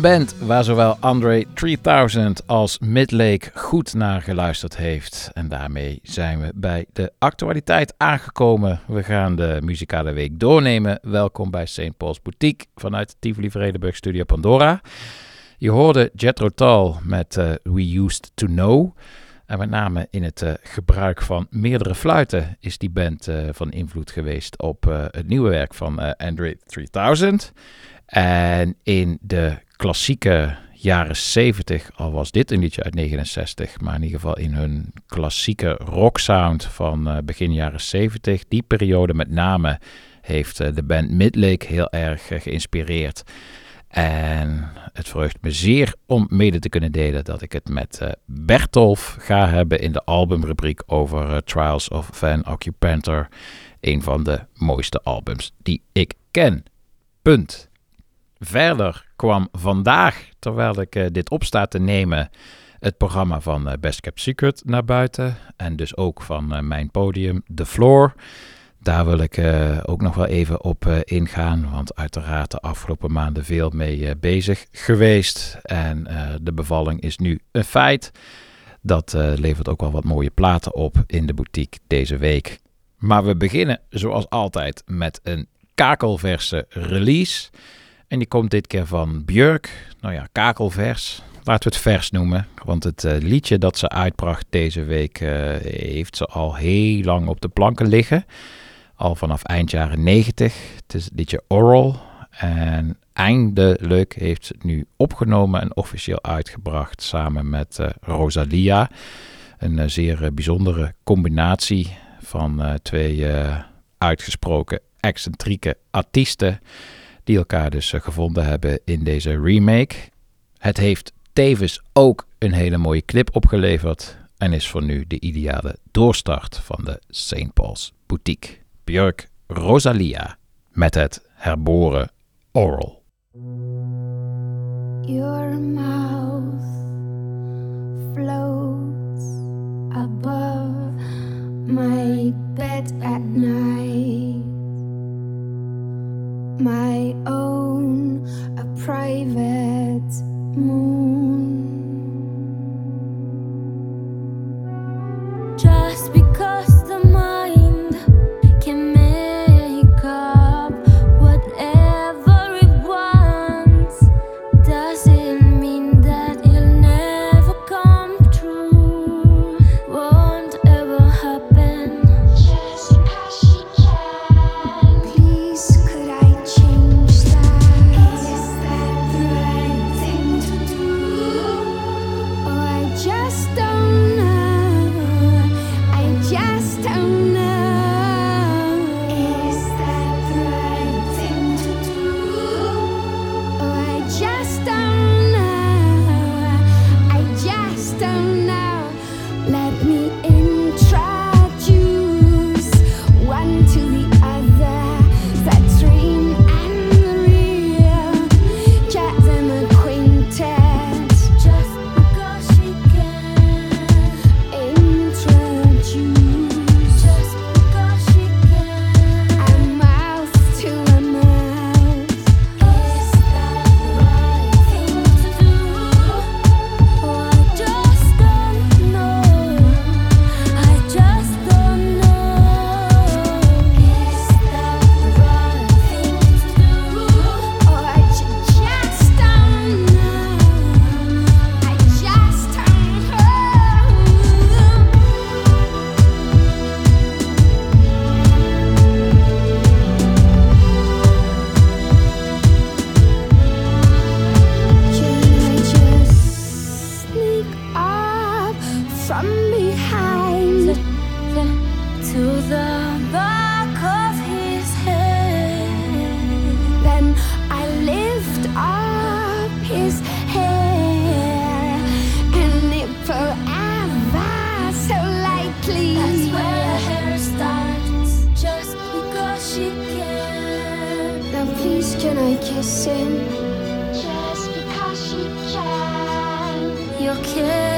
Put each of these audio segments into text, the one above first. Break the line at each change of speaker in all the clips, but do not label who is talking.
Een band waar zowel Andre 3000 als Midlake goed naar geluisterd heeft. En daarmee zijn we bij de actualiteit aangekomen. We gaan de muzikale week doornemen. Welkom bij St. Paul's Boutique vanuit Tivoli Vredenburg Studio Pandora. Je hoorde Jethro Tull met eh, We Used To Know. En met name in het eh, gebruik van meerdere fluiten is die band eh, van invloed geweest op het nieuwe werk van Andre 3000. En in de klassieke jaren 70, al was dit een liedje uit 69, maar in ieder geval in hun klassieke rocksound van eh, begin jaren 70, die periode met name heeft eh, de band Midlake heel erg eh, geïnspireerd. En het verheugt me zeer om mede te kunnen delen dat ik het met Bertolf ga hebben in de albumrubriek over Trials of Van Occupanter. Een van de mooiste albums die ik ken. Punt. Verder kwam vandaag, terwijl ik uh, dit op sta te nemen, het programma van Best Kept Secret naar buiten. En dus ook van mijn podium, The Floor. Daar wil ik ook nog wel even op ingaan, want uiteraard de afgelopen maanden veel mee bezig geweest. En de bevalling is nu een feit. Dat levert ook wel wat mooie platen op in de boutique deze week. Maar we beginnen zoals altijd met een kakelverse release. En die komt dit keer van Björk. Nou ja, kakelvers. Laten we het vers noemen. Want het liedje dat ze uitbracht deze week heeft ze al heel lang op de planken liggen al vanaf eind jaren 90. Het is liedje Oral. En eindelijk heeft ze het nu opgenomen en officieel uitgebracht samen met uh, Rosalia. Een zeer bijzondere combinatie van twee uitgesproken excentrieke artiesten die elkaar dus gevonden hebben in deze remake. Het heeft tevens ook een hele mooie clip opgeleverd en is voor nu de ideale doorstart van de St. Paul's Boutique. Björk Rosalia met het herboren Oral.
Your mouth above my bed at night. My own, a private moon.
your
kiss.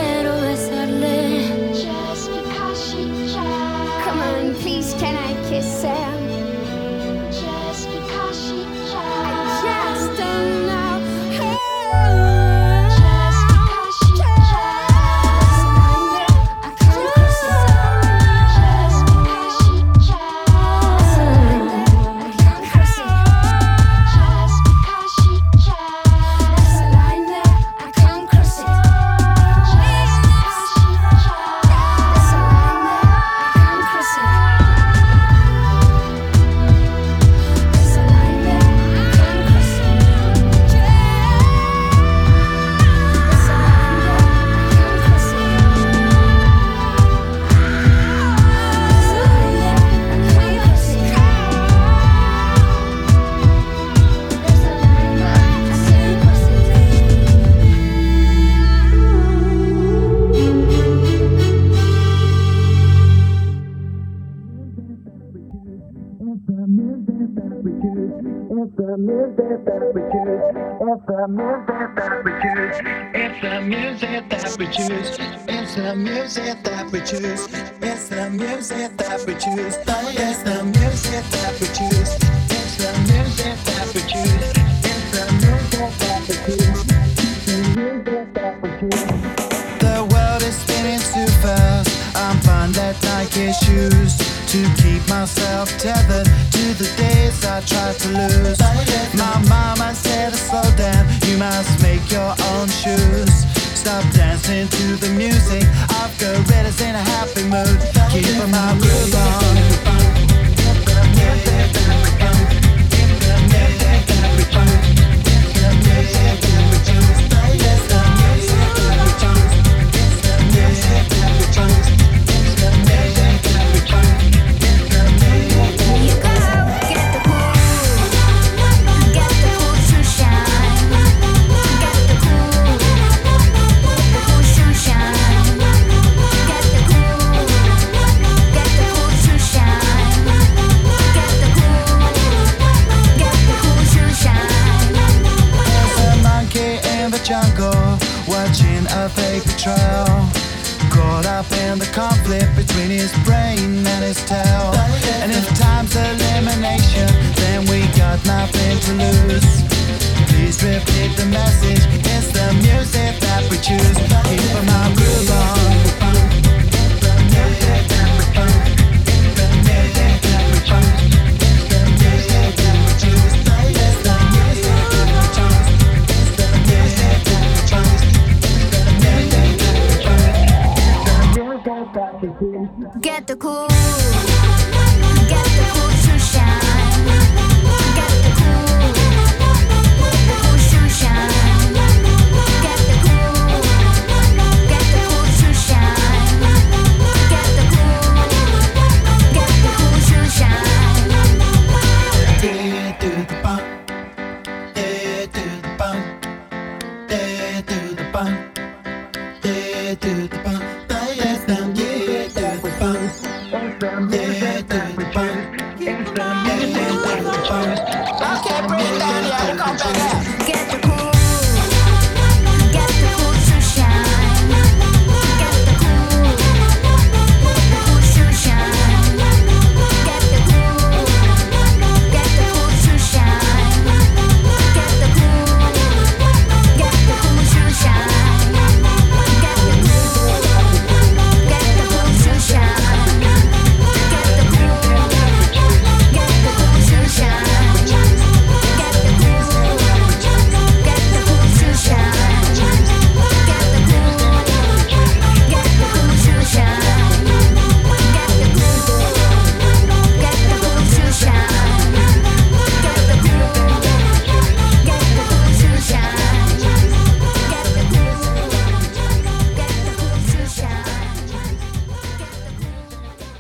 Get the cool,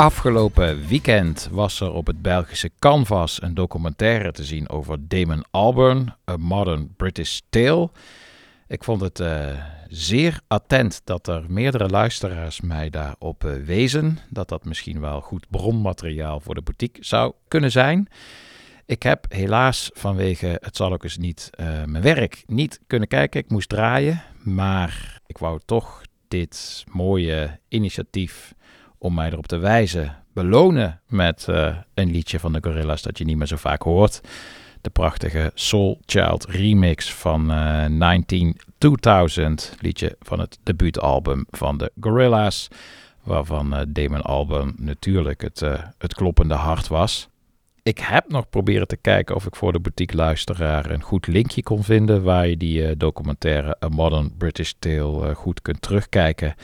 Afgelopen weekend was er op het Belgische Canvas een documentaire te zien over Damon Albarn, A Modern British Tale. Ik vond het eh, zeer attent dat er meerdere luisteraars mij daarop eh, wezen. Dat dat misschien wel goed bronmateriaal voor de boutique zou kunnen zijn. Ik heb helaas vanwege, het zal ook eens niet, eh, mijn werk niet kunnen kijken. Ik moest draaien, maar ik wou toch dit mooie initiatief om mij erop te wijzen belonen met eh, een liedje van de Gorillas dat je niet meer zo vaak hoort. De prachtige Soul Child remix van eh 19 2000, liedje van het debuutalbum van de Gorillas, waarvan eh, Damon natuurlijk het, het kloppende hart was. Ik heb nog proberen te kijken of ik voor de boutique luisteraar een goed linkje kon vinden waar je die documentaire A Modern British Tale goed kunt terugkijken.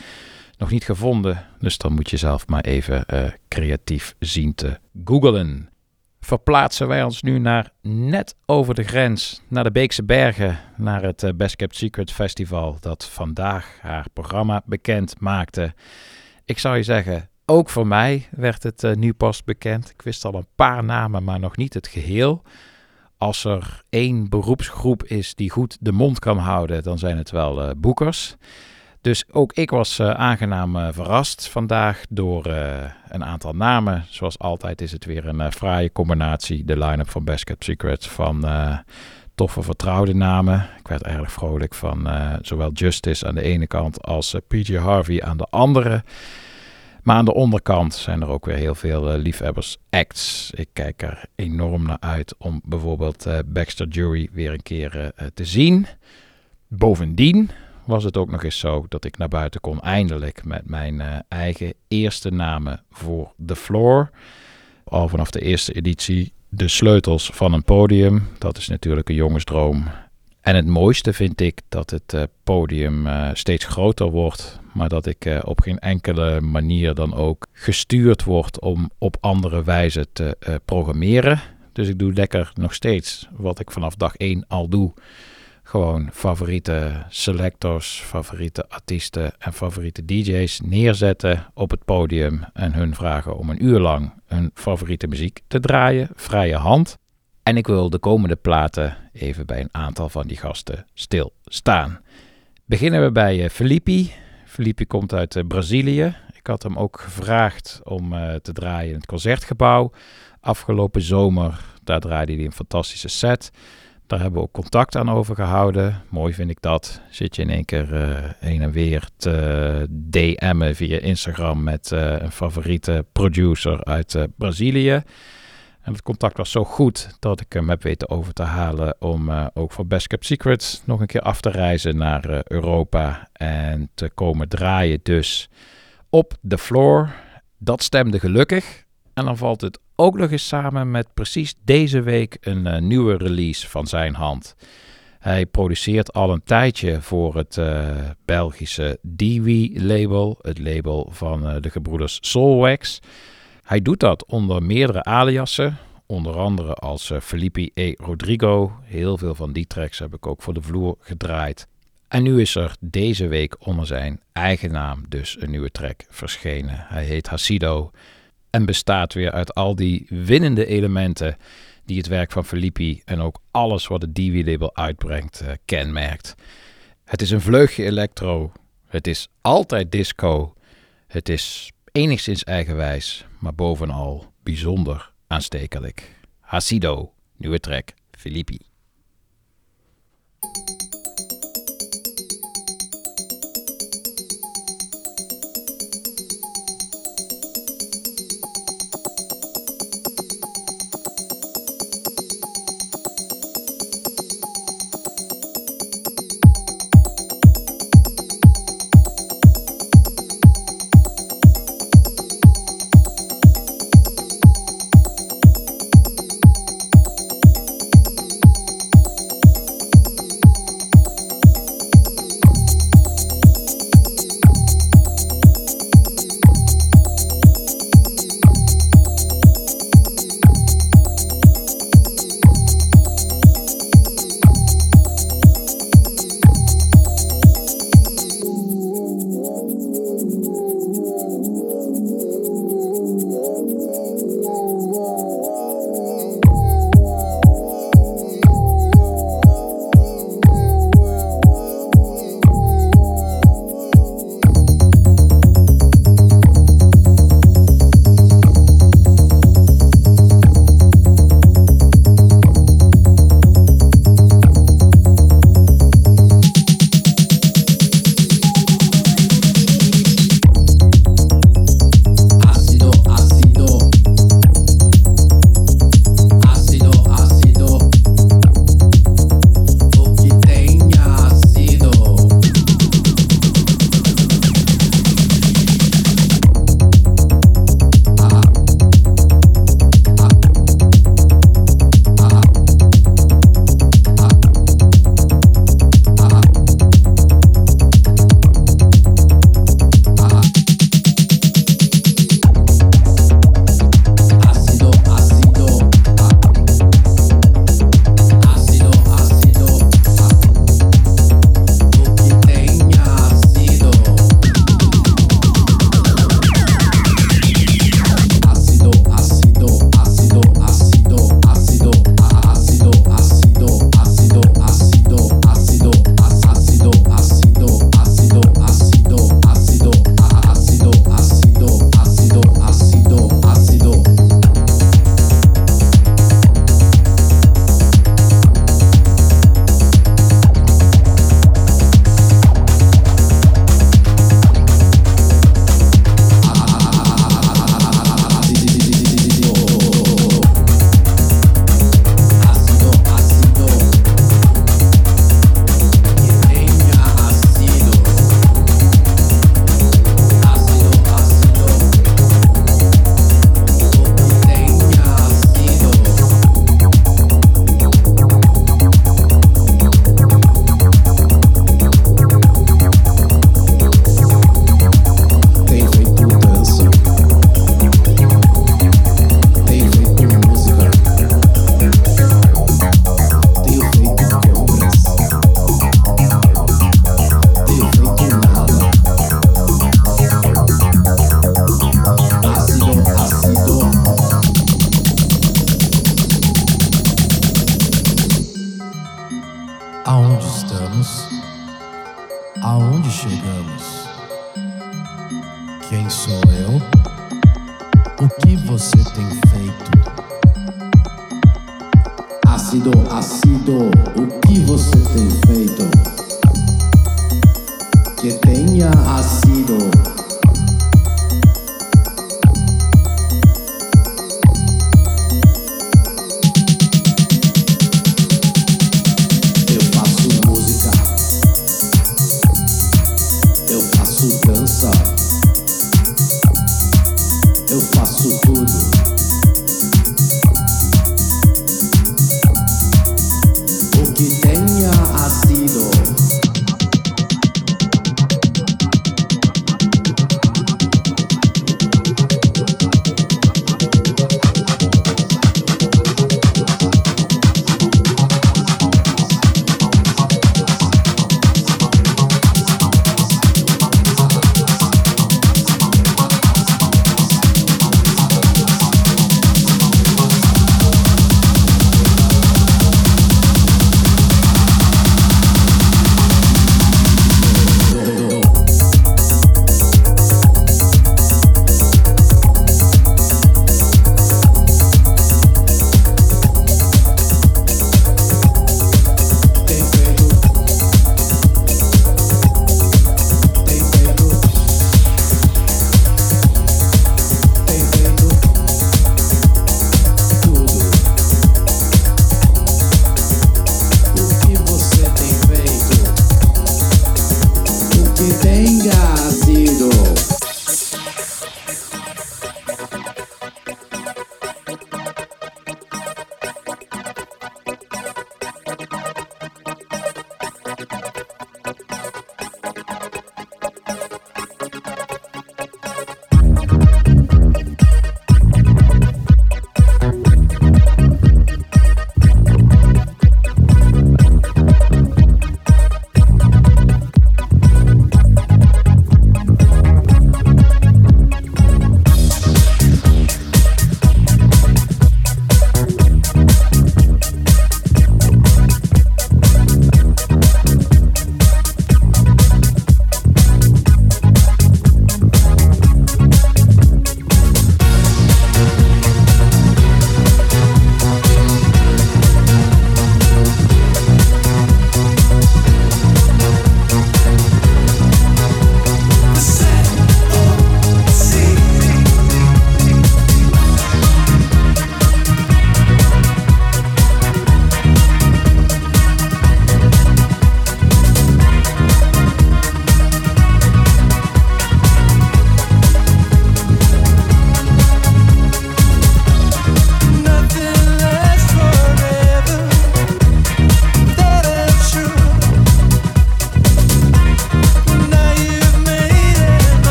Nog niet gevonden, dus dan moet je zelf maar even eh, creatief zien te googlen. Verplaatsen wij ons nu naar net over de grens, naar de Beekse Bergen, naar het eh, Best Kept Secret Festival dat vandaag haar programma bekend maakte. Ik zou je zeggen, ook voor mij werd het eh, nu pas bekend. Ik wist al een paar namen, maar nog niet het geheel. Als er één beroepsgroep is die goed de mond kan houden, dan zijn het wel boekers. Dus ook ik was eh, aangenaam eh, verrast vandaag door eh, een aantal namen. Zoals altijd is het weer een fraaie combinatie, de line-up van Best Kept Secrets, van toffe vertrouwde namen. Ik werd eigenlijk vrolijk van zowel Justice aan de ene kant als PJ Harvey aan de andere. Maar aan de onderkant zijn er ook weer heel veel liefhebbers acts. Ik kijk er enorm naar uit om bijvoorbeeld Baxter Jury weer een keer te zien. Bovendien was het ook nog eens zo dat ik naar buiten kon eindelijk met mijn eh, eigen eerste namen voor The Floor. Al vanaf de eerste editie de sleutels van een podium. Dat is natuurlijk een jongensdroom. En het mooiste vind ik dat het eh, podium eh, steeds groter wordt, maar dat ik op geen enkele manier dan ook gestuurd word om op andere wijze te programmeren. Dus ik doe lekker nog steeds wat ik vanaf dag 1 al doe. Gewoon favoriete selectors, favoriete artiesten en favoriete DJ's neerzetten op het podium en hun vragen om een uur lang hun favoriete muziek te draaien, vrije hand. En ik wil de komende platen even bij een aantal van die gasten stilstaan. Beginnen we bij eh, Filippi. Filippi komt uit eh, Brazilië. Ik had hem ook gevraagd om eh, te draaien in het concertgebouw. Afgelopen zomer, daar draaide hij een fantastische set. Daar hebben we ook contact aan overgehouden. Mooi vind ik dat. Zit je in één keer eh, heen en weer te DM'en via Instagram met eh, een favoriete producer uit eh, Brazilië. En het contact was zo goed dat ik hem heb weten over te halen om ook voor Best Kept Secrets nog een keer af te reizen naar Europa en te komen draaien dus op de floor. Dat stemde gelukkig. En dan valt het ook nog eens samen met precies deze week een eh, nieuwe release van zijn hand. Hij produceert al een tijdje voor het eh, Belgische Dewey-label, het label van eh, de gebroeders Soulwax. Hij doet dat onder meerdere aliasen, onder andere als Felipe E. Rodrigo. Heel veel van die tracks heb ik ook voor de vloer gedraaid. En nu is er deze week onder zijn eigen naam dus een nieuwe track verschenen. Hij heet Hasido en bestaat weer uit al die winnende elementen die het werk van Felipe en ook alles wat het Dewey-label uitbrengt eh, kenmerkt. Het is een vleugje electro, het is altijd disco, het is enigszins eigenwijs, maar bovenal bijzonder aanstekelijk. Hasido, nieuwe track, Filippi.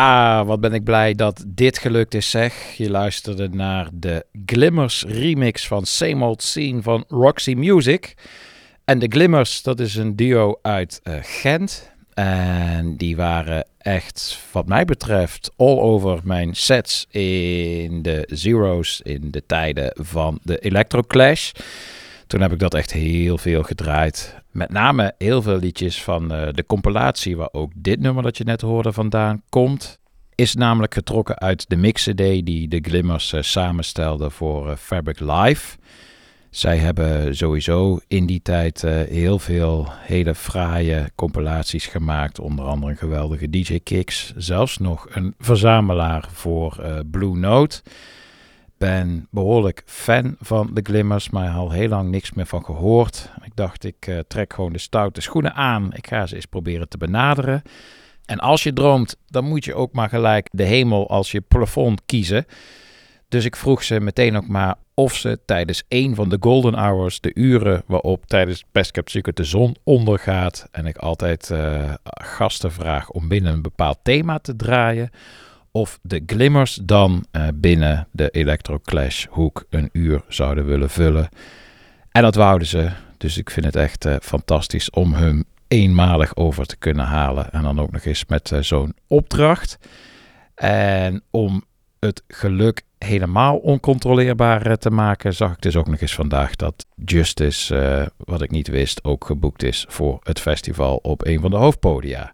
Ja, wat ben ik blij dat dit gelukt is, zeg. Je luisterde naar de Glimmers remix van Same Old Scene van Roxy Music. En de Glimmers, dat is een duo uit eh, Gent. En die waren echt, wat mij betreft, all over mijn sets in de Zero's in de tijden van de Electro Clash. Toen heb ik dat echt heel veel gedraaid. Met name heel veel liedjes van eh, de compilatie waar ook dit nummer dat je net hoorde vandaan komt. Is namelijk getrokken uit de mix-cd die de Glimmers eh, samenstelden voor eh, Fabric Live. Zij hebben sowieso in die tijd heel veel hele fraaie compilaties gemaakt. Onder andere een geweldige DJ Kicks. Zelfs nog een verzamelaar voor Blue Note. Ben behoorlijk fan van de Glimmers, maar al heel lang niks meer van gehoord. Ik dacht, ik eh, trek gewoon de stoute schoenen aan. Ik ga ze eens proberen te benaderen. En als je droomt, dan moet je ook maar gelijk de hemel als je plafond kiezen. Dus ik vroeg ze meteen ook maar of ze tijdens een van de golden hours, de uren waarop tijdens Best Kept Secret de zon ondergaat, en ik altijd eh, gasten vraag om binnen een bepaald thema te draaien, of de Glimmers dan eh, binnen de Electro Clash hoek een uur zouden willen vullen. En dat wouden ze. Dus ik vind het echt eh, fantastisch om hun eenmalig over te kunnen halen. En dan ook nog eens met eh, zo'n opdracht. En om het geluk helemaal oncontroleerbaar te maken, zag ik dus ook nog eens vandaag dat Justice, wat ik niet wist, ook geboekt is voor het festival op een van de hoofdpodia.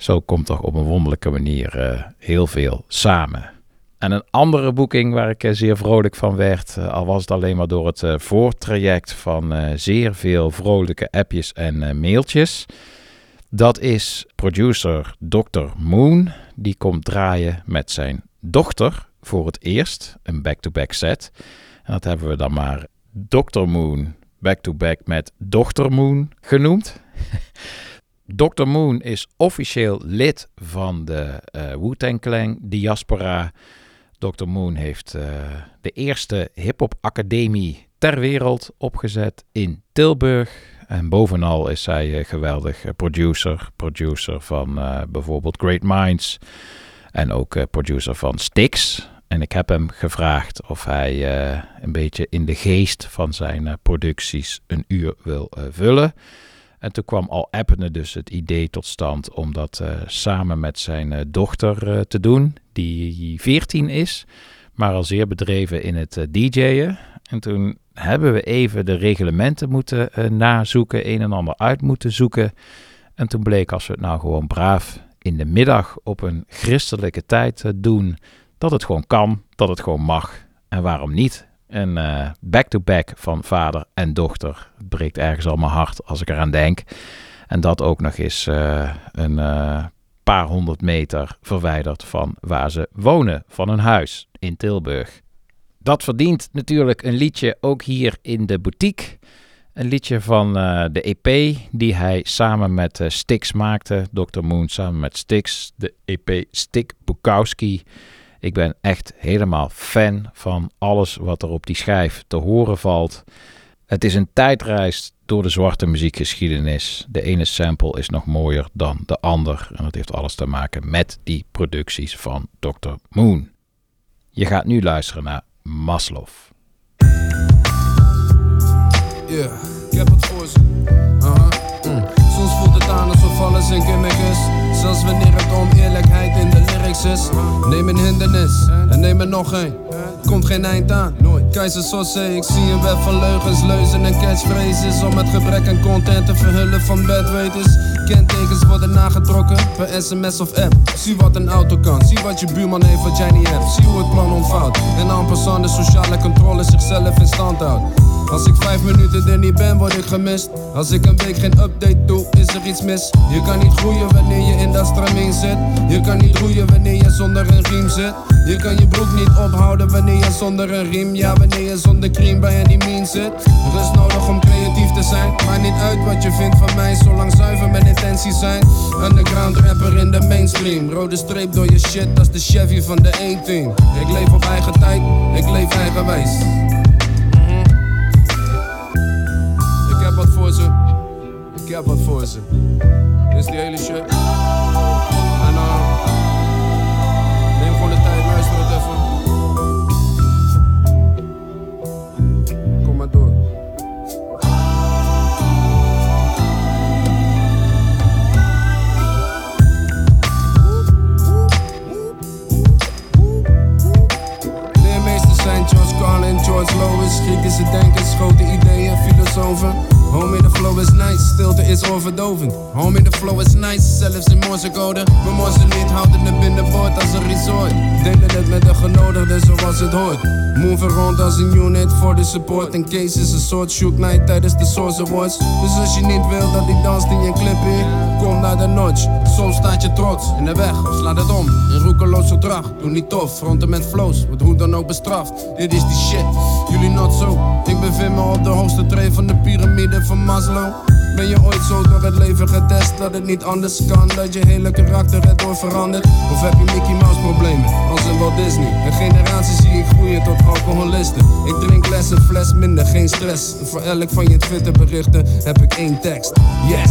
Zo komt toch op een wonderlijke manier eh, heel veel samen. En een andere boeking waar ik eh, zeer vrolijk van werd, eh, al was het alleen maar door het voortraject van zeer veel vrolijke appjes en mailtjes. Dat is producer Dr. Moon. Die komt draaien met zijn dochter voor het eerst, een back-to-back set. En dat hebben we dan maar Dr. Moon back-to-back met Dr. Moon genoemd. Dr. Moon is officieel lid van de eh Wu-Tang Clan diaspora. Dr. Moon heeft eh, de eerste hip-hop academie ter wereld opgezet in Tilburg. En bovenal is zij eh, geweldig producer. Producer van bijvoorbeeld Great Minds. En ook producer van Styx. En ik heb hem gevraagd of hij een beetje in de geest van zijn producties een uur wil vullen. En toen kwam al appende dus het idee tot stand om dat eh, samen met zijn eh, dochter eh, te doen, die 14 is, maar al zeer bedreven in het DJ'en. En toen hebben we even de reglementen moeten nazoeken, een en ander uit moeten zoeken. En toen bleek als we het nou gewoon braaf in de middag op een christelijke tijd doen, dat het gewoon kan, dat het gewoon mag. En waarom niet? Een eh, back-to-back van vader en dochter. Het breekt ergens al mijn hart als ik eraan denk. En dat ook nog eens eh, een eh, paar honderd meter verwijderd van waar ze wonen, van hun huis in Tilburg. Dat verdient natuurlijk een liedje ook hier in de boutique. Een liedje van de EP die hij samen met eh, Stix maakte. Dr. Moon samen met Stix. De EP Stick Bukowski. Ik ben echt helemaal fan van alles wat er op die schijf te horen valt. Het is een tijdreis door de zwarte muziekgeschiedenis. De ene sample is nog mooier dan de ander. En dat heeft alles te maken met die producties van Dr. Moon. Je gaat nu luisteren naar Maslow.
Yeah, ik heb het voor ze. Aha. Mm. Soms voelt het aan alsof alles een gimmick is. Zelfs wanneer het om eerlijkheid in de Neem een hindernis en neem er nog een. Komt geen eind aan. Keizer Sosse, ik zie een web van leugens, leuzen en catchphrases. Om het gebrek aan content te verhullen van bedweters. Kentekens worden nagetrokken per sms of app. Zie wat een auto kan, zie wat je buurman heeft wat jij niet hebt. Zie hoe het plan ontvouwt. En passant de sociale controle zichzelf in stand houdt. Als ik vijf minuten er niet ben, word ik gemist. Als ik een week geen update doe, is er iets mis. Je kan niet groeien wanneer je in dat stramien zit. Je kan niet groeien wanneer je zonder een riem zit. Je kan je broek niet ophouden wanneer je zonder een riem. Ja, wanneer je zonder cream bij die mean zit. Er is nodig om creatief te zijn. Maakt niet uit wat je vindt van mij, zolang zuiver mijn intenties zijn. Underground rapper in de mainstream. Rode streep door je shit, dat is de Chevy van de 1-team. Ik leef op eigen tijd, ik leef eigenwijs. Ik heb wat voor ze. Ik heb wat voor ze. Is die hele shit. George Lois, Griekische denkers, grote ideeën, filosofen. Homie, de flow is nice, stilte is overdovend. Homie, de flow is nice, zelfs in morsecode. We morsen niet, houden het binnenboord als een resort. Delen het met de genodigden zoals het hoort. Move rond als een unit voor de support. En Case is een soort shoot night tijdens de Source Awards. Dus als je niet wil dat die danst in je clipje, kom naar de notch. Soms staat je trots in de weg, of slaat het om. In roekeloos gedrag, doe niet tof, fronten met flows. Wordt hoe dan ook bestraft, dit is die shit. Jullie not zo, ik bevind me op de hoogste tree van de piramide van Maslow. Ben je ooit zo door het leven getest dat het niet anders kan? Dat je hele karakter erdoor verandert? Of heb je Mickey Mouse problemen, als in Walt Disney? Een generatie zie ik groeien tot alcoholisten. Ik drink les, een fles minder, geen stress. Voor elk van je Twitter berichten heb ik één tekst. Yes!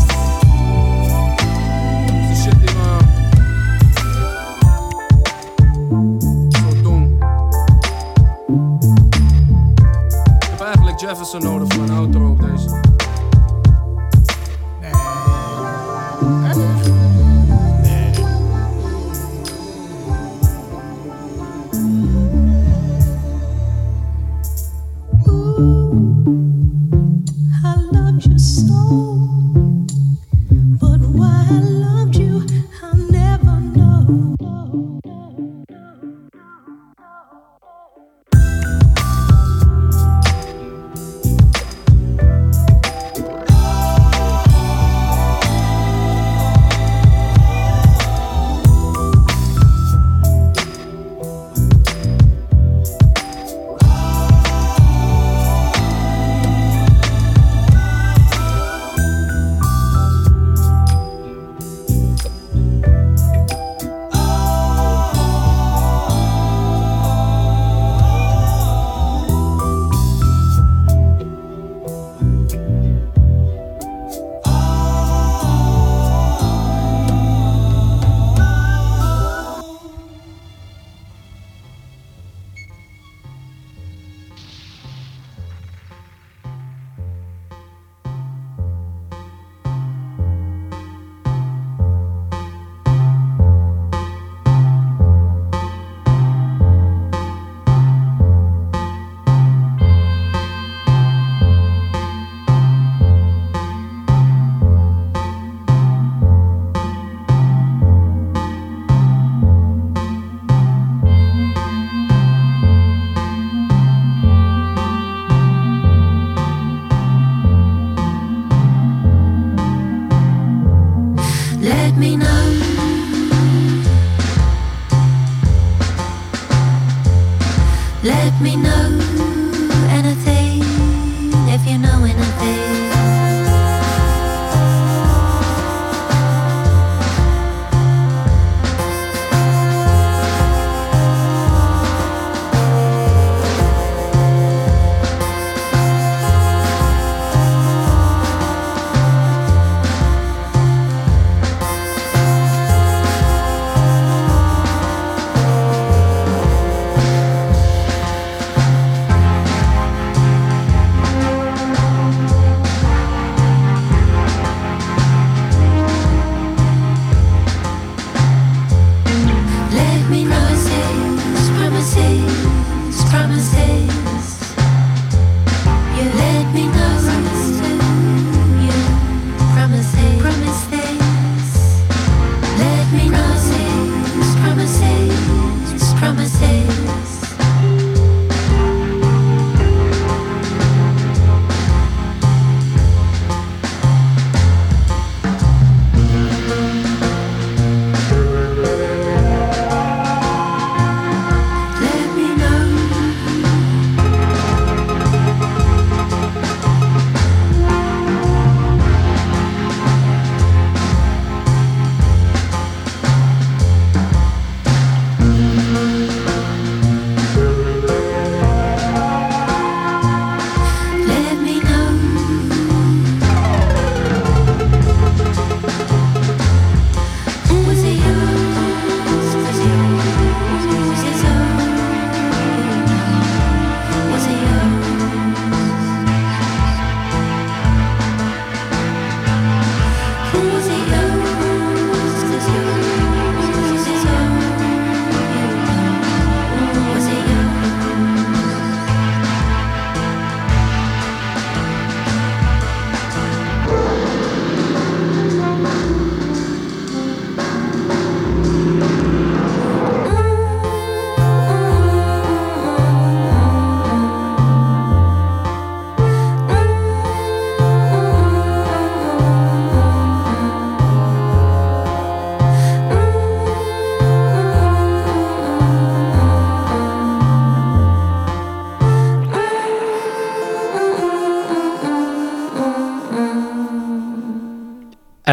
Ik heb eigenlijk Jefferson nodig voor een outro op deze.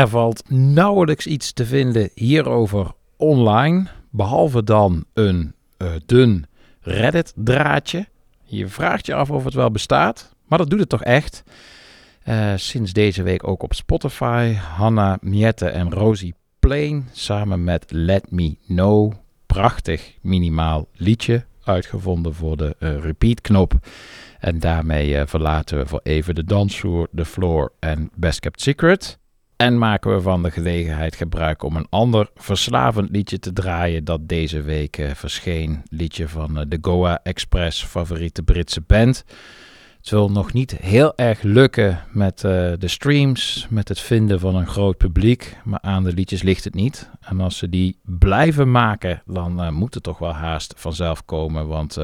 Er valt nauwelijks iets te vinden hierover online, behalve dan een eh, dun Reddit-draadje. Je vraagt je af of het wel bestaat, maar dat doet het toch echt. Eh, sinds deze week ook op Spotify. Hanna Miette en Rosie Plain samen met Let Me Know. Prachtig minimaal liedje uitgevonden voor de eh, repeat-knop. En daarmee verlaten we voor even de dansvloer, de floor en Best Kept Secret. En maken we van de gelegenheid gebruik om een ander verslavend liedje te draaien dat deze week eh, verscheen. Liedje van eh, de Goa Express, favoriete Britse band. Het wil nog niet heel erg lukken met eh, de streams, met het vinden van een groot publiek. Maar aan de liedjes ligt het niet. En als ze die blijven maken, dan moet het toch wel haast vanzelf komen. Want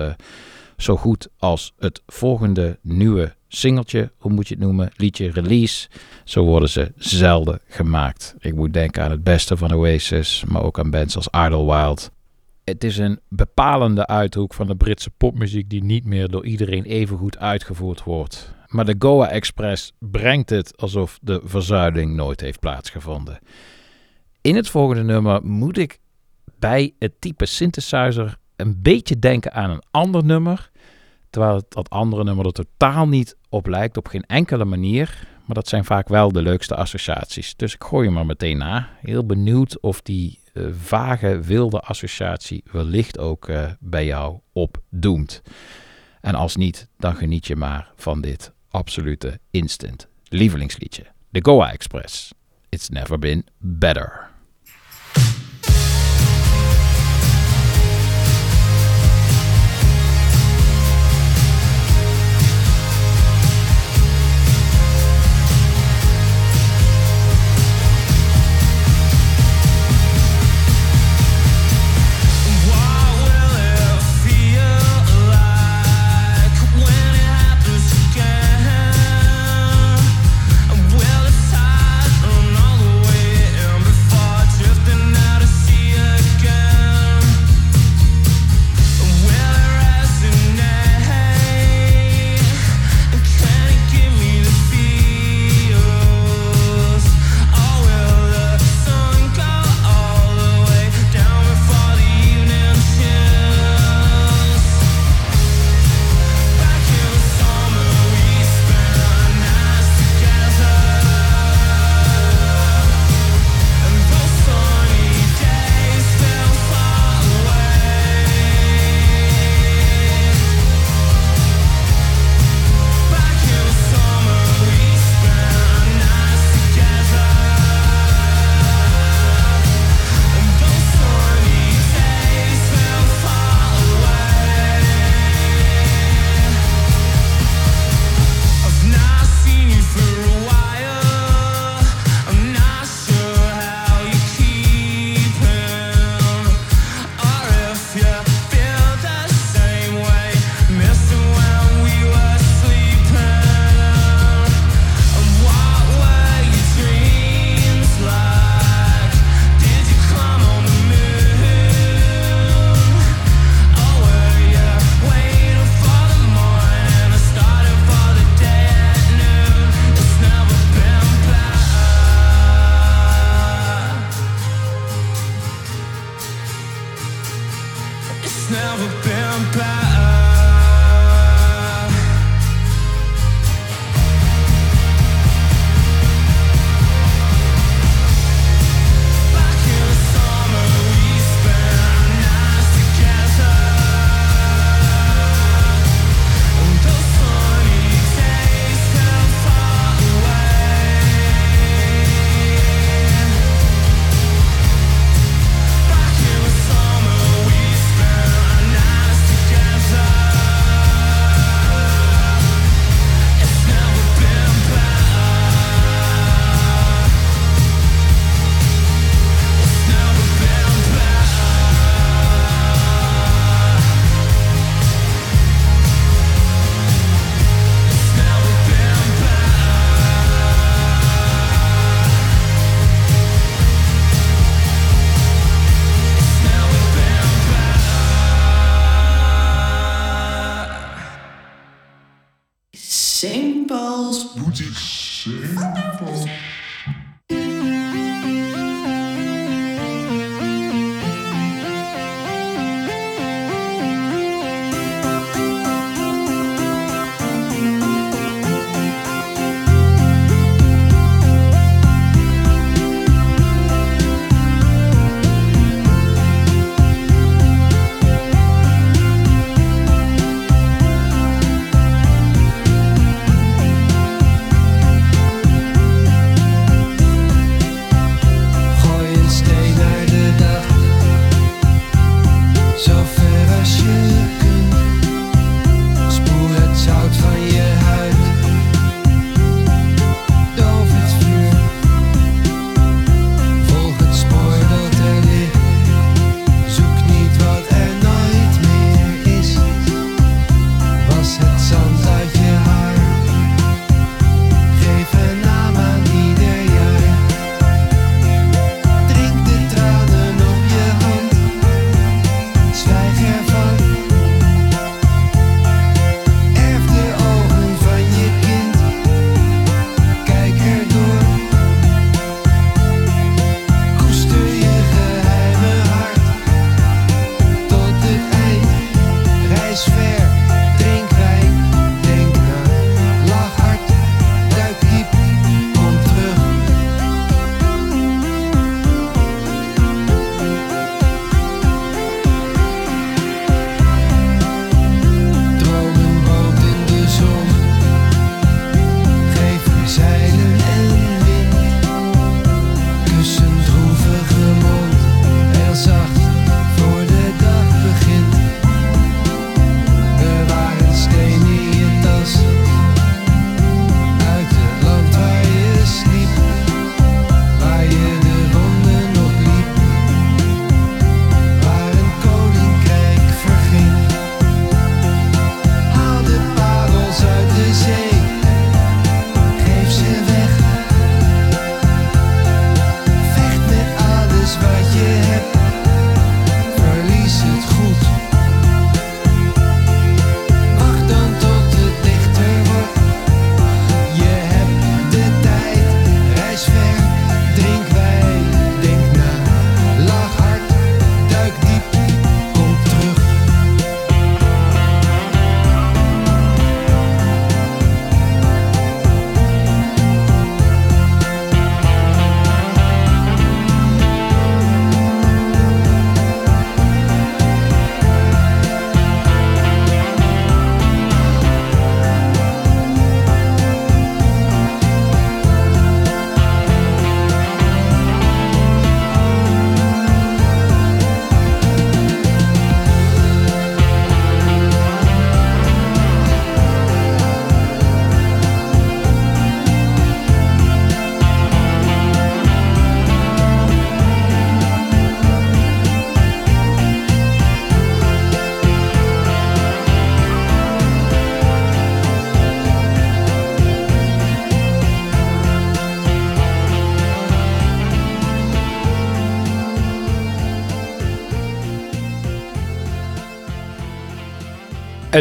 zo goed als het volgende nieuwe singeltje, hoe moet je het noemen, liedje release, zo worden ze zelden gemaakt. Ik moet denken aan het beste van Oasis, maar ook aan bands als Idlewild. Het is een bepalende uithoek van de Britse popmuziek die niet meer door iedereen even goed uitgevoerd wordt. Maar de Goa Express brengt het alsof de verzuiling nooit heeft plaatsgevonden. In het volgende nummer moet ik bij het type synthesizer een beetje denken aan een ander nummer. Terwijl het, dat andere nummer er totaal niet op lijkt, op geen enkele manier. Maar dat zijn vaak wel de leukste associaties. Dus ik gooi hem er meteen na. Heel benieuwd of die eh, vage, wilde associatie wellicht ook eh, bij jou opdoemt. En als niet, dan geniet je maar van dit absolute instant lievelingsliedje. De Goa Express. It's never been better.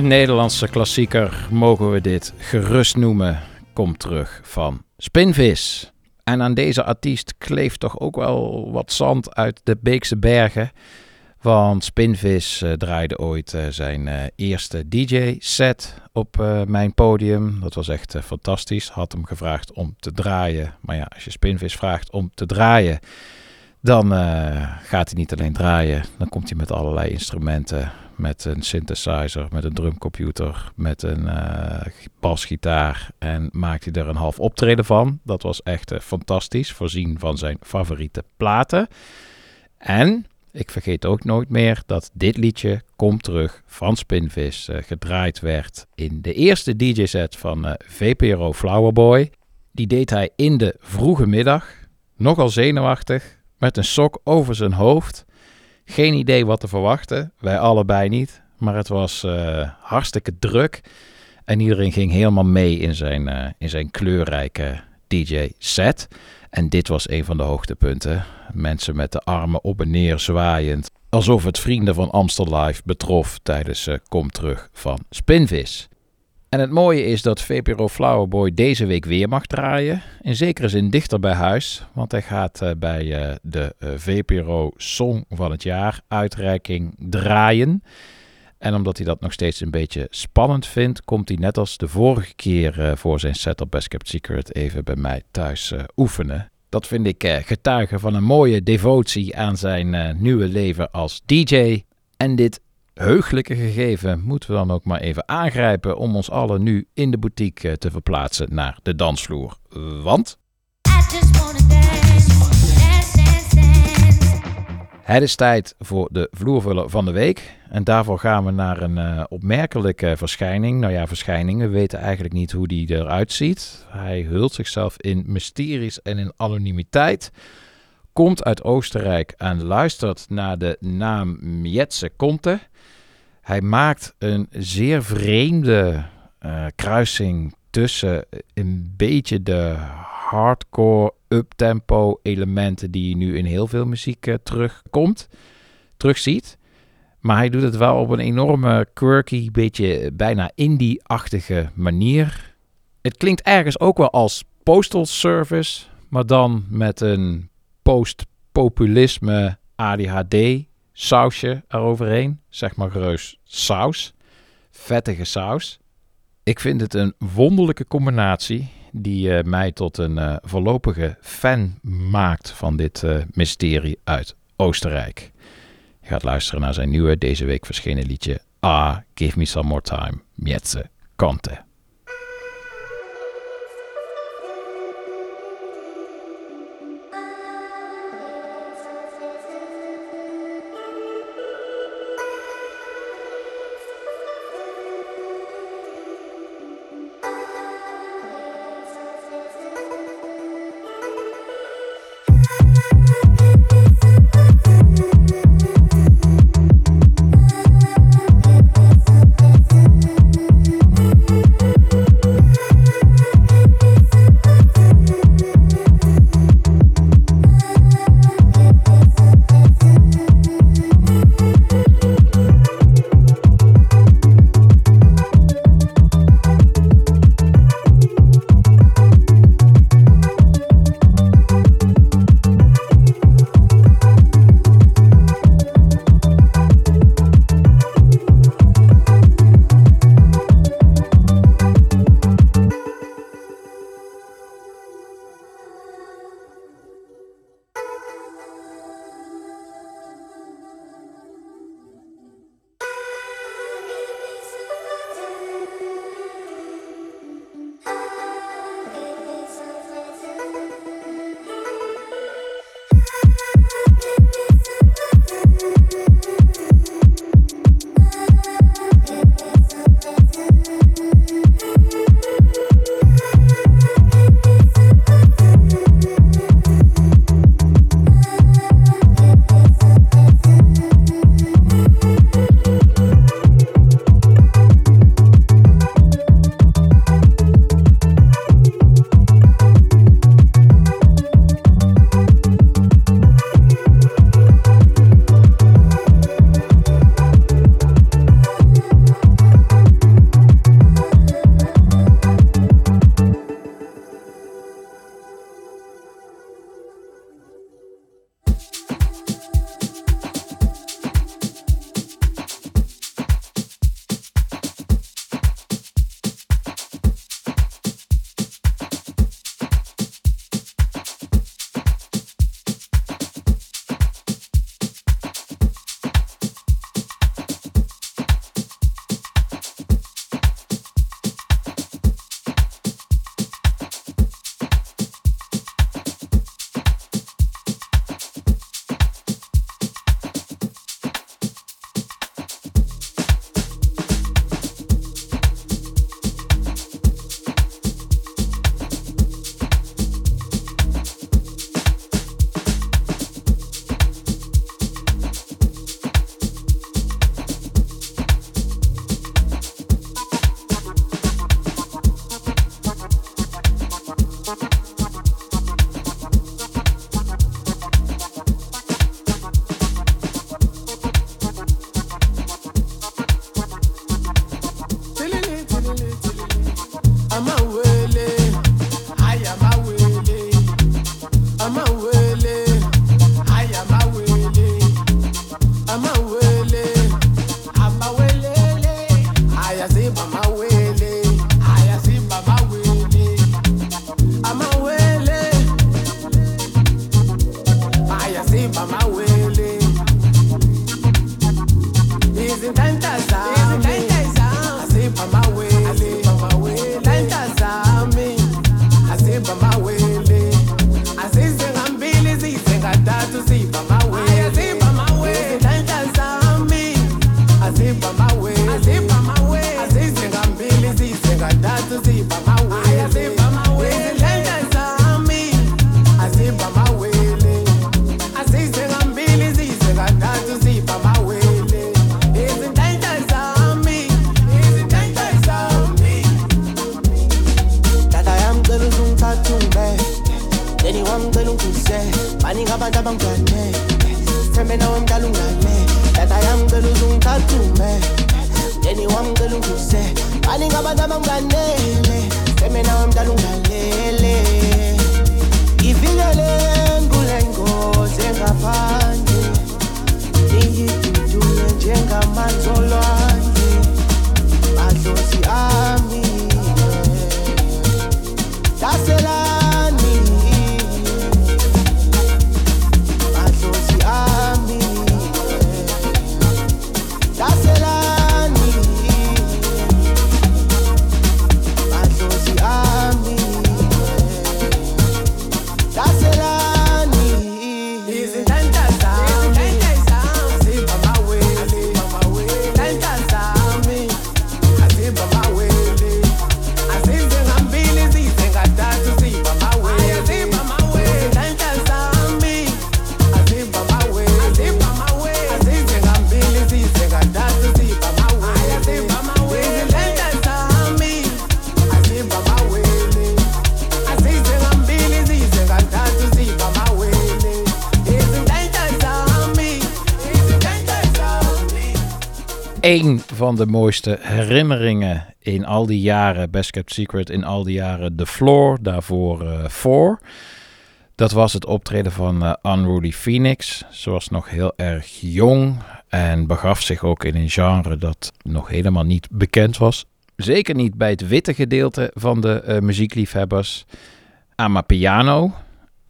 Nederlandse klassieker, mogen we dit gerust noemen, komt terug van Spinvis. En aan deze artiest kleeft toch ook wel wat zand uit de Beekse Bergen. Want Spinvis eh, draaide ooit eh, zijn eh, eerste DJ-set op mijn podium. Dat was echt fantastisch. Had hem gevraagd om te draaien. Maar ja, als je Spinvis vraagt om te draaien, dan gaat hij niet alleen draaien. Dan komt hij met allerlei instrumenten. Met een synthesizer, met een drumcomputer, met een eh, basgitaar. En maakt hij er een half optreden van. Dat was echt eh, fantastisch. Voorzien van zijn favoriete platen. En ik vergeet ook nooit meer dat dit liedje Komt Terug van Spinvis eh, gedraaid werd in de eerste DJ-set van VPRO Flowerboy. Die deed hij in de vroege middag, nogal zenuwachtig, met een sok over zijn hoofd. Geen idee wat te verwachten, wij allebei niet, maar het was eh, hartstikke druk. En iedereen ging helemaal mee in zijn, eh, in zijn kleurrijke DJ-set. En dit was een van de hoogtepunten. Mensen met de armen op en neer zwaaiend. Alsof het vrienden van Amstel Live betrof tijdens eh, Kom Terug van Spinvis. En het mooie is dat VPRO Flowerboy deze week weer mag draaien. In zekere zin dichter bij huis, want hij gaat eh, bij eh, de eh, VPRO Song van het Jaar uitreiking draaien. En omdat hij dat nog steeds een beetje spannend vindt, komt hij net als de vorige keer voor zijn set op Best Kept Secret even bij mij thuis oefenen. Dat vind ik getuige van een mooie devotie aan zijn nieuwe leven als DJ. En dit heugelijke gegeven moeten we dan ook maar even aangrijpen om ons allen nu in de boutique eh, te verplaatsen naar de dansvloer. Want. Het is tijd voor de vloervuller van de week. En daarvoor gaan we naar een eh, opmerkelijke verschijning. Nou ja, verschijning. We weten eigenlijk niet hoe die eruit ziet. Hij hult zichzelf in mysteries en in anonimiteit. Komt uit Oostenrijk en luistert naar de naam Mietse Conte. Hij maakt een zeer vreemde eh, kruising tussen een beetje de hardcore uptempo elementen die je nu in heel veel muziek eh, terugkomt, terugziet. Maar hij doet het wel op een enorme quirky, beetje bijna indie-achtige manier. Het klinkt ergens ook wel als Postal Service, maar dan met een post-populisme ADHD sausje eroverheen. Zeg maar gerust saus. Vettige saus. Ik vind het een wonderlijke combinatie die eh, mij tot een eh, voorlopige fan maakt van dit eh, mysterie uit Oostenrijk. Je gaat luisteren naar zijn nieuwe deze week verschenen liedje Ah, Give Me Some More Time, Mietse Kante. De mooiste herinneringen in al die jaren, Best Kept Secret, in al die jaren The Floor, daarvoor Four. Dat was het optreden van eh, Unruly Phoenix. Ze was nog heel erg jong en begaf zich ook in een genre dat nog helemaal niet bekend was. Zeker niet bij het witte gedeelte van de eh, muziekliefhebbers. Amapiano.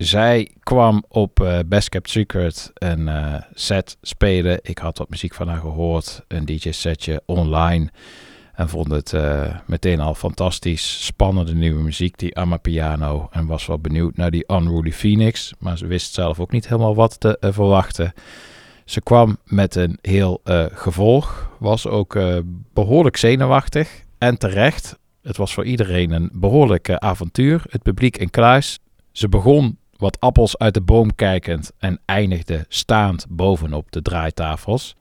Zij kwam op eh, Best Kept Secret een eh, set spelen. Ik had wat muziek van haar gehoord, een DJ-setje online. En vond het eh, meteen al fantastisch. Spannende nieuwe muziek, die Amapiano. En was wel benieuwd naar die Unruly Phoenix. Maar ze wist zelf ook niet helemaal wat te verwachten. Ze kwam met een heel gevolg. Was ook eh, behoorlijk zenuwachtig. En terecht. Het was voor iedereen een behoorlijk eh, avontuur. Het publiek in kluis. Ze begon wat appels uit de boom kijkend en eindigde staand bovenop de draaitafels.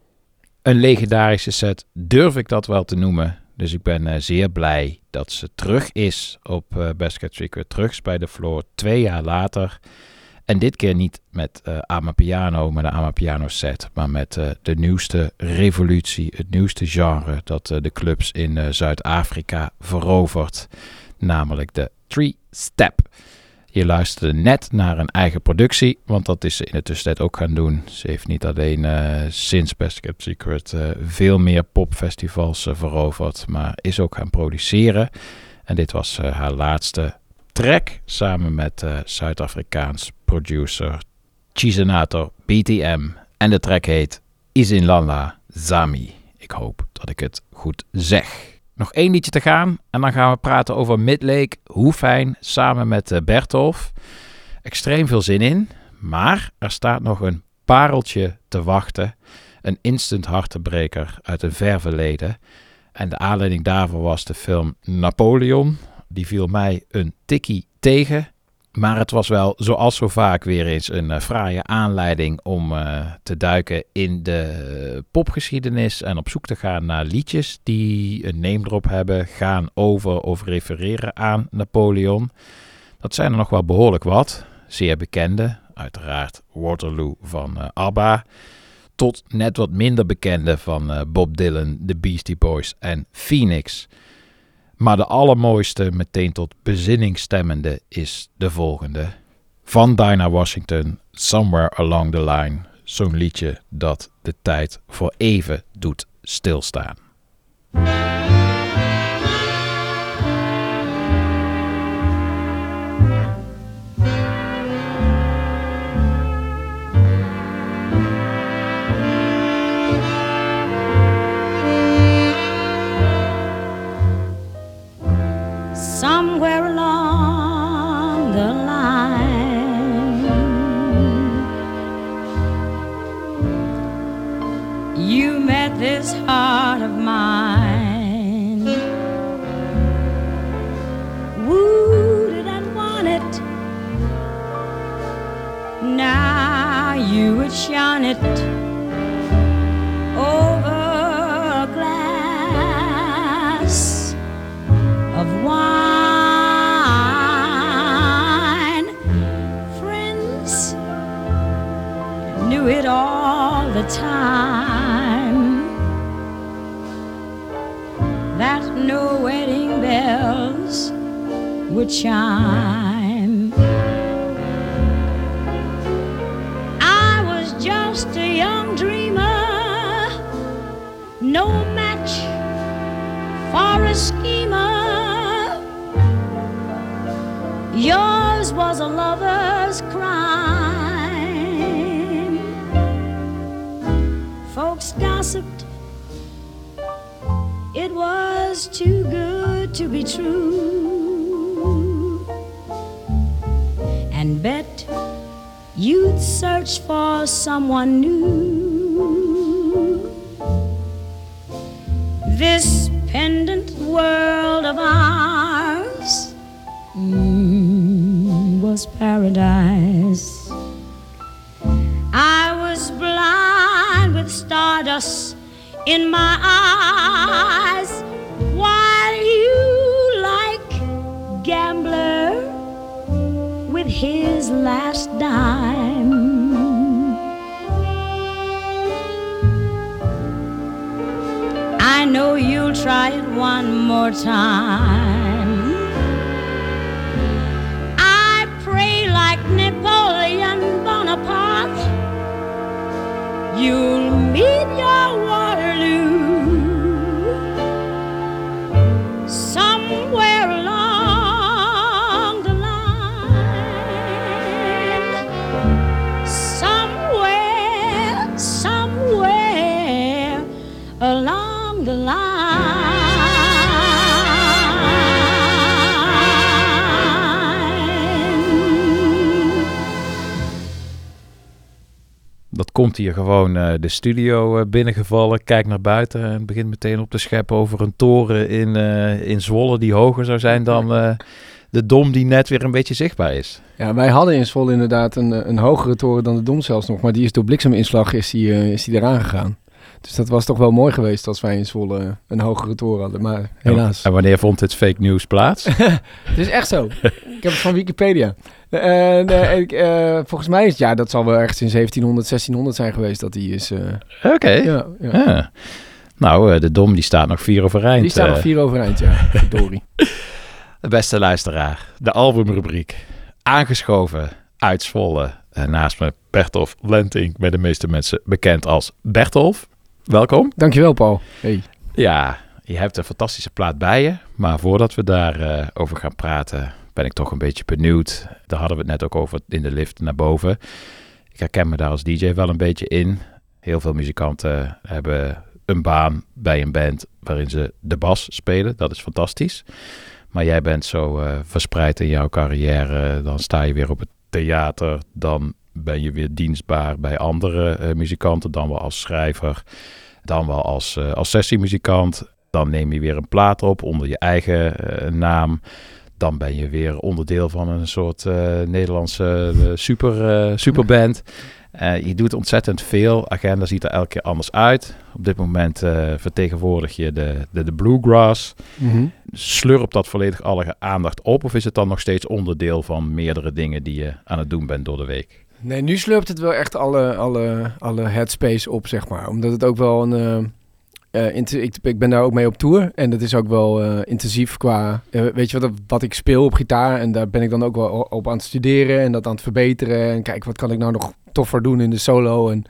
Een legendarische set durf ik dat wel te noemen. Dus ik ben eh, zeer blij dat ze terug is op Best Kept Secret. Terug bij de Floor, twee jaar later. En dit keer niet met eh Amapiano, met een Amapiano set, maar met eh, de nieuwste revolutie, het nieuwste genre dat de clubs in Zuid-Afrika verovert, namelijk de Three Step. Je luisterde net naar een eigen productie, want dat is ze in de tussentijd ook gaan doen. Ze heeft niet alleen eh, sinds Best Kept Secret eh, veel meer popfestivals eh, veroverd, maar is ook gaan produceren. En dit was haar laatste track samen met Zuid-Afrikaans producer Chisenator BTM. En de track heet Isinlala Zami. Ik hoop dat ik het goed zeg. Nog één liedje te gaan en dan gaan we praten over Midlake. Hoe fijn, samen met eh, Bertolf. Extreem veel zin in, maar er staat nog een pareltje te wachten. Een instant hartebreker uit een ver verleden. En de aanleiding daarvoor was de film Napoleon. Die viel mij een tikkie tegen. Maar het was wel, zoals zo vaak, weer eens een eh, fraaie aanleiding om eh, te duiken in de popgeschiedenis en op zoek te gaan naar liedjes die een name erop hebben, gaan over of refereren aan Napoleon. Dat zijn er nog wel behoorlijk wat. Zeer bekende, uiteraard Waterloo van eh, ABBA, tot net wat minder bekende van Bob Dylan, The Beastie Boys en Phoenix. Maar de allermooiste, meteen tot bezinning stemmende, is de volgende. Van Dinah Washington, Somewhere Along the Line. Zo'n liedje dat de tijd voor even doet stilstaan.
This heart of mine, wounded and wanted. Now you would shine it over a glass of wine. Friends knew it all the time no wedding bells would chime. I was just a young dreamer, no match for a schemer. Yours was a lover's crime. Folks gossiped it was too good to be true. And bet you'd search for someone new. This pendant world of ours mm, was paradise. I was blind with stardust in my eyes. While you like gambler with his last dime? I know you'll try it one more time
hier gewoon eh, de studio eh, binnengevallen. Kijkt naar buiten en begint meteen op te scheppen over een toren in, eh, in Zwolle die hoger zou zijn dan de dom die net weer een beetje zichtbaar is.
Ja, wij hadden in Zwolle inderdaad een, een hogere toren dan de Dom zelfs nog. Maar die is door blikseminslag is die, is die eraan gegaan. Dus dat was toch wel mooi geweest als wij in Zwolle een hogere toren hadden. Maar helaas.
En wanneer vond dit fake news plaats?
Het is echt zo. ik heb het van Wikipedia. Eh, nee, ik, eh, volgens mij is het, ja, dat zal wel ergens in 1700, 1600 zijn geweest dat die is. eh,
Oké.
Ja, ja.
Ah. Nou, eh, de dom die staat nog vier overeind.
Die staat nog
eh.
vier overeind, ja. Verdorie.
De beste luisteraar, de albumrubriek. Aangeschoven uit Zwolle. Eh, naast me Bertolf Lenting, bij de meeste mensen bekend als Bertolf. Welkom.
Dankjewel, Paul. Hey.
Ja, je hebt een fantastische plaat bij je. Maar voordat we daarover over gaan praten, ben ik toch een beetje benieuwd. Daar hadden we het net ook over in de lift naar boven. Ik herken me daar als DJ wel een beetje in. Heel veel muzikanten hebben een baan bij een band waarin ze de bas spelen. Dat is fantastisch. Maar jij bent zo eh, verspreid in jouw carrière. Dan sta je weer op het theater. Dan ben je weer dienstbaar bij andere eh, muzikanten. Dan wel als schrijver. Dan wel als, eh, als sessiemuzikant. Dan neem je weer een plaat op onder je eigen eh, naam. Dan ben je weer onderdeel van een soort eh, Nederlandse super, superband. Je doet ontzettend veel. Agenda ziet er elke keer anders uit. Op dit moment vertegenwoordig je de, de, de bluegrass.
Mhm.
Slurpt dat volledig alle aandacht op? Of is het dan nog steeds onderdeel van meerdere dingen die je aan het doen bent door de week?
Nee, nu slurpt het wel echt alle, alle, alle headspace op, zeg maar. Omdat het ook wel een... eh, eh, ik, ik ben daar ook mee op tour. En dat is ook wel eh, intensief qua... weet je wat, wat ik speel op gitaar. En daar ben ik dan ook wel op aan het studeren. En dat aan het verbeteren. En kijk, wat kan ik nou nog toffer doen in de solo. En,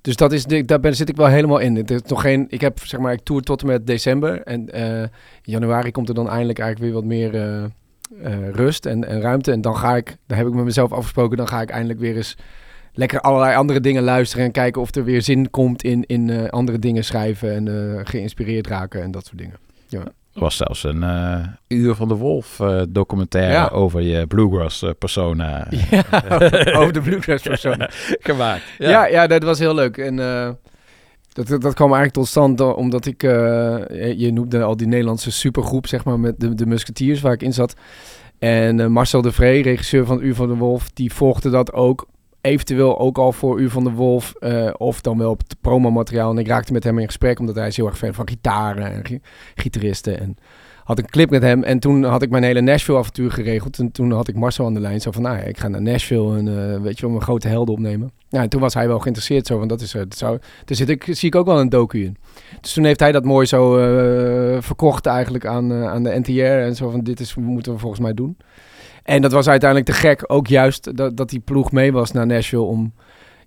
dus dat is, daar ben, zit ik wel helemaal in. Het is nog geen, ik heb, zeg maar, ik tour tot en met december. En in januari komt er dan eindelijk eigenlijk weer wat meer... eh, rust en, en ruimte. En dan ga ik, daar heb ik met mezelf afgesproken, dan ga ik eindelijk weer eens lekker allerlei andere dingen luisteren en kijken of er weer zin komt in, in eh, andere dingen schrijven en eh, geïnspireerd raken en dat soort dingen. Ja.
Er was zelfs een Uur van de Wolf documentaire
Ja.
over je bluegrass persona.
Ja, over de bluegrass persona.
Gemaakt.
Ja. Ja, dat was heel leuk. En dat, dat, kwam eigenlijk tot stand do- omdat ik, eh, je noemde al die Nederlandse supergroep, zeg maar, met de, de Musketeers waar ik in zat. En eh, Marcel de Vree, regisseur van Uur van de Wolf, die volgde dat ook eventueel ook al voor U van de Wolf. eh, of dan wel op het promomateriaal. En ik raakte met hem in gesprek, omdat hij is heel erg fan van gitaren en gi- gitaristen. En had een clip met hem. En toen had ik mijn hele Nashville-avontuur geregeld. En toen had ik Marcel aan de lijn. Zo van, nou ja, ik ga naar Nashville en eh, weet je wel, mijn grote helden opnemen. Ja, en toen was hij wel geïnteresseerd. Zo van, dat is, eh, dat zou, daar zit ik, zie ik ook wel een docu in. Dus toen heeft hij dat mooi zo eh, verkocht eigenlijk aan, aan de NTR. En zo van, dit is, moeten we volgens mij doen. En dat was uiteindelijk te gek. Ook juist dat, dat die ploeg mee was naar Nashville om...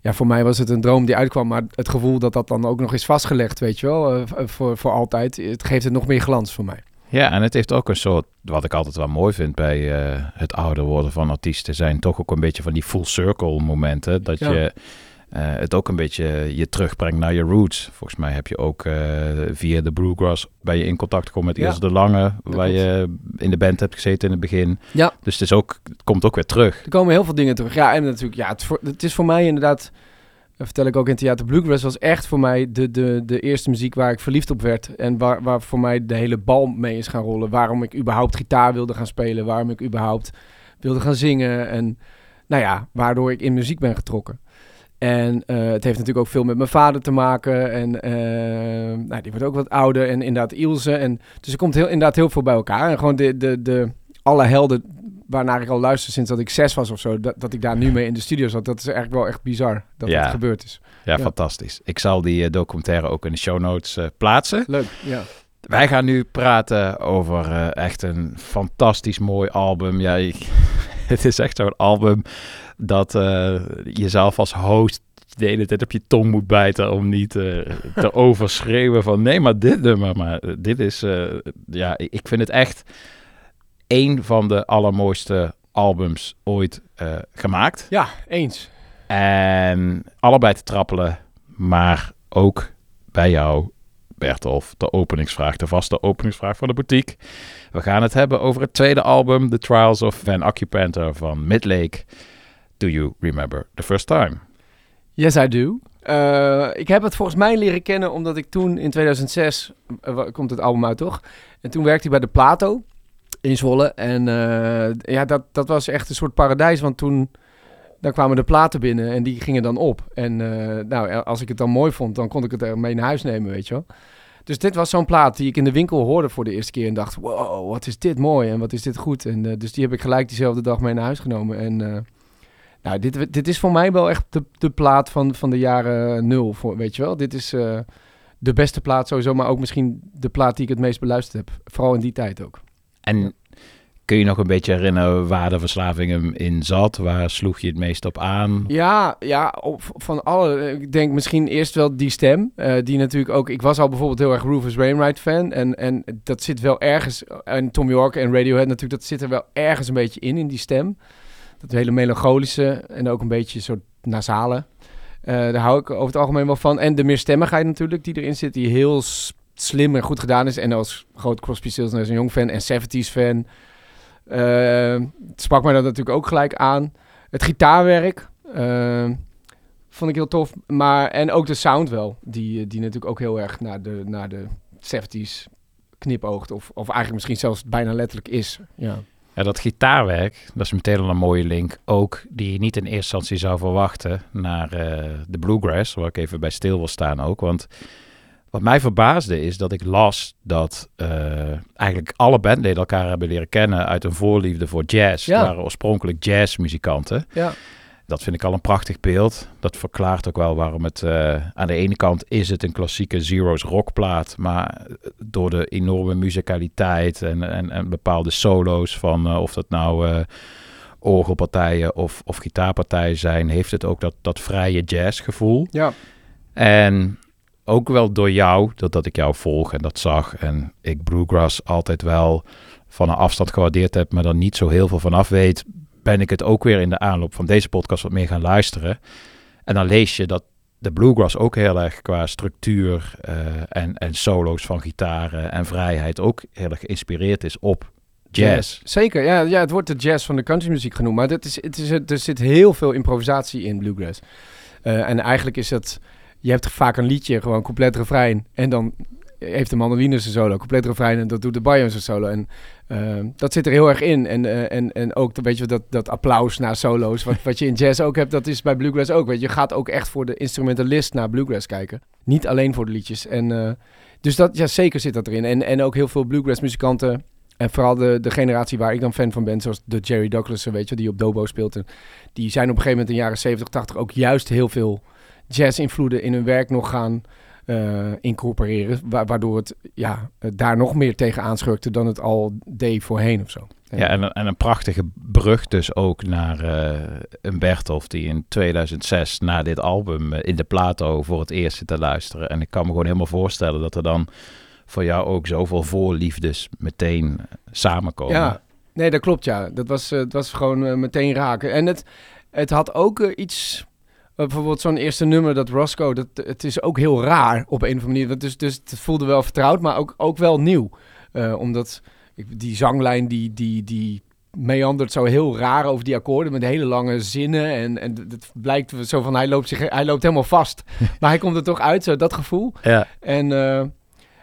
Ja, voor mij was het een droom die uitkwam. Maar het gevoel dat dat dan ook nog is vastgelegd, weet je wel. voor, voor altijd. Het geeft het nog meer glans voor mij.
Ja, en het heeft ook een soort, wat ik altijd wel mooi vind bij eh, het ouder worden van artiesten, zijn toch ook een beetje van die full circle momenten. Dat
Ja.
je eh, het ook een beetje je terugbrengt naar je roots. Volgens mij heb je ook eh, via de Bluegrass bij je in contact gekomen met
Ja.
Ilse de Lange, waar je in de band hebt gezeten in het begin.
Ja.
Dus het, is ook, het komt ook weer terug.
Er komen heel veel dingen terug. Ja, en natuurlijk, ja, het, voor, het is voor mij inderdaad, vertel ik ook in Theater Bluegrass, was echt voor mij de, de, de eerste muziek waar ik verliefd op werd. En waar, waar voor mij de hele bal mee is gaan rollen. Waarom ik überhaupt gitaar wilde gaan spelen. Waarom ik überhaupt wilde gaan zingen. En nou ja, waardoor ik in muziek ben getrokken. En eh, het heeft natuurlijk ook veel met mijn vader te maken. En eh, nou, die wordt ook wat ouder. En inderdaad Ilse. En, dus er komt heel, inderdaad heel veel bij elkaar. En gewoon de, de, de, alle helden waarnaar ik al luister sinds dat ik zes was of zo. Dat, dat ik daar nu mee in de studio zat. Dat is eigenlijk wel echt bizar dat
Ja.
het gebeurd is.
Ja,
Ja.
fantastisch. Ik zal die eh, documentaire ook in de show notes eh, plaatsen.
Leuk, ja.
Wij gaan nu praten over eh, echt een fantastisch mooi album. Ja, ik- het is echt zo'n album dat jezelf als host de hele tijd op je tong moet bijten om niet te overschreeuwen van nee, maar dit nummer, maar dit is, ja, ik vind het echt één van de allermooiste albums ooit eh, gemaakt.
Ja, eens.
En allebei te trappelen, maar ook bij jou, Bertolf, de openingsvraag, de vaste openingsvraag van de boutique. We gaan het hebben over het tweede album, The Trials of Van Occupanter van Midlake. Do you remember the first time?
Yes, I do. Eh, ik heb het volgens mij leren kennen omdat ik toen in 2006, eh, komt het album uit toch? En toen werkte ik bij de Plato in Zwolle. En eh, ja, dat, dat was echt een soort paradijs, want toen dan kwamen de platen binnen en die gingen dan op. En eh, nou, als ik het dan mooi vond, dan kon ik het mee naar huis nemen, weet je wel. Dus dit was zo'n plaat die ik in de winkel hoorde voor de eerste keer en dacht, wow, wat is dit mooi en wat is dit goed. En eh, dus die heb ik gelijk diezelfde dag mee naar huis genomen. En nou, dit, dit is voor mij wel echt de, de plaat van, van de jaren nul, voor, weet je wel. Dit is de beste plaat sowieso, maar ook misschien de plaat die ik het meest beluisterd heb. Vooral in die tijd ook.
En kun je nog een beetje herinneren waar de verslaving hem in zat? Waar sloeg je het meest op aan?
Ja, ja op, van alle. Ik denk misschien eerst wel die stem. eh, die natuurlijk ook. Ik was al bijvoorbeeld heel erg Rufus Wainwright fan. En, en dat zit wel ergens. En Tom York en Radiohead natuurlijk. Dat zit er wel ergens een beetje in, in die stem. Dat hele melancholische. En ook een beetje soort nasale. Eh, daar hou ik over het algemeen wel van. En de meerstemmigheid natuurlijk die erin zit. Die heel slim en goed gedaan is. En als groot Crosby, Stills Nash Young fan en 70s fan. eh, het sprak mij dat natuurlijk ook gelijk aan. Het gitaarwerk. eh, vond ik heel tof. Maar, en ook de sound wel. Die, die natuurlijk ook heel erg naar de, naar de 70s knipoogt. Of, of eigenlijk misschien zelfs bijna letterlijk is. Ja.
Ja, dat gitaarwerk, dat is meteen een mooie link. Ook die je niet in eerste instantie zou verwachten naar eh, de bluegrass, waar ik even bij stil wil staan ook. Want wat mij verbaasde is dat ik las dat eh, eigenlijk alle bandleden elkaar hebben leren kennen uit een voorliefde voor jazz.
Ja.
Het waren oorspronkelijk jazzmuzikanten.
Ja.
Dat vind ik al een prachtig beeld. Dat verklaart ook wel waarom het... eh, aan de ene kant is het een klassieke Zero's rockplaat. Maar door de enorme muzikaliteit en, en, en bepaalde solo's van... eh, of dat nou eh, orgelpartijen of, of gitaarpartijen zijn... heeft het ook dat, dat vrije jazzgevoel.
Ja.
En ook wel door jou, dat, dat ik jou volg en dat zag. En ik Bluegrass altijd wel van een afstand gewaardeerd heb... maar er niet zo heel veel vanaf weet... ben ik het ook weer in de aanloop van deze podcast wat meer gaan luisteren. En dan lees je dat de bluegrass ook heel erg qua structuur eh, en, en solo's van gitaren en vrijheid ook heel erg geïnspireerd is op jazz.
Zeker, ja, ja, het wordt de jazz van de countrymuziek genoemd. Maar het is, het is, er zit heel veel improvisatie in bluegrass. Eh, en eigenlijk is het... Je hebt vaak een liedje, gewoon compleet refrein. En dan heeft de mandoline zijn solo, compleet refrein en dat doet de banjo zijn solo. En eh, dat zit er heel erg in. En, eh, en, en ook weet je, dat, dat applaus naar solo's, wat, wat je in jazz ook hebt, dat is bij bluegrass ook. Weet je. je gaat ook echt voor de instrumentalist naar bluegrass kijken. Niet alleen voor de liedjes. En, eh, dus dat, ja, zeker zit dat erin. En, en ook heel veel bluegrass muzikanten. En vooral de, de generatie waar ik dan fan van ben, zoals de Jerry Douglas, weet je, die op Dobo speelt. En die zijn op een gegeven moment in de jaren 70, 80 ook juist heel veel jazz-invloeden in hun werk nog gaan eh, incorporeren. wa- waardoor het ja, eh, daar nog meer tegen aanschurkte dan het al deed voorheen of zo.
Ja, en, een- en een prachtige brug dus ook naar eh, een Bertolf die in 2006 na dit album eh, in de Plato voor het eerst zit te luisteren. En ik kan me gewoon helemaal voorstellen dat er dan voor jou ook zoveel voorliefdes meteen eh, samenkomen.
Ja, nee, dat klopt ja. Dat was, eh, het was gewoon eh, meteen raken. En het, het had ook eh, iets... bijvoorbeeld zo'n eerste nummer, dat Roscoe, dat, het is ook heel raar op een of andere manier. Dat Dus, dus het voelde wel vertrouwd, maar ook, ook wel nieuw. Eh, omdat ik, die zanglijn, die, die, die meandert zo heel raar over die akkoorden met hele lange zinnen. En, en het blijkt zo van, hij loopt, zich, hij loopt helemaal vast. maar hij komt er toch uit, zo dat gevoel.
Ja.
En eh,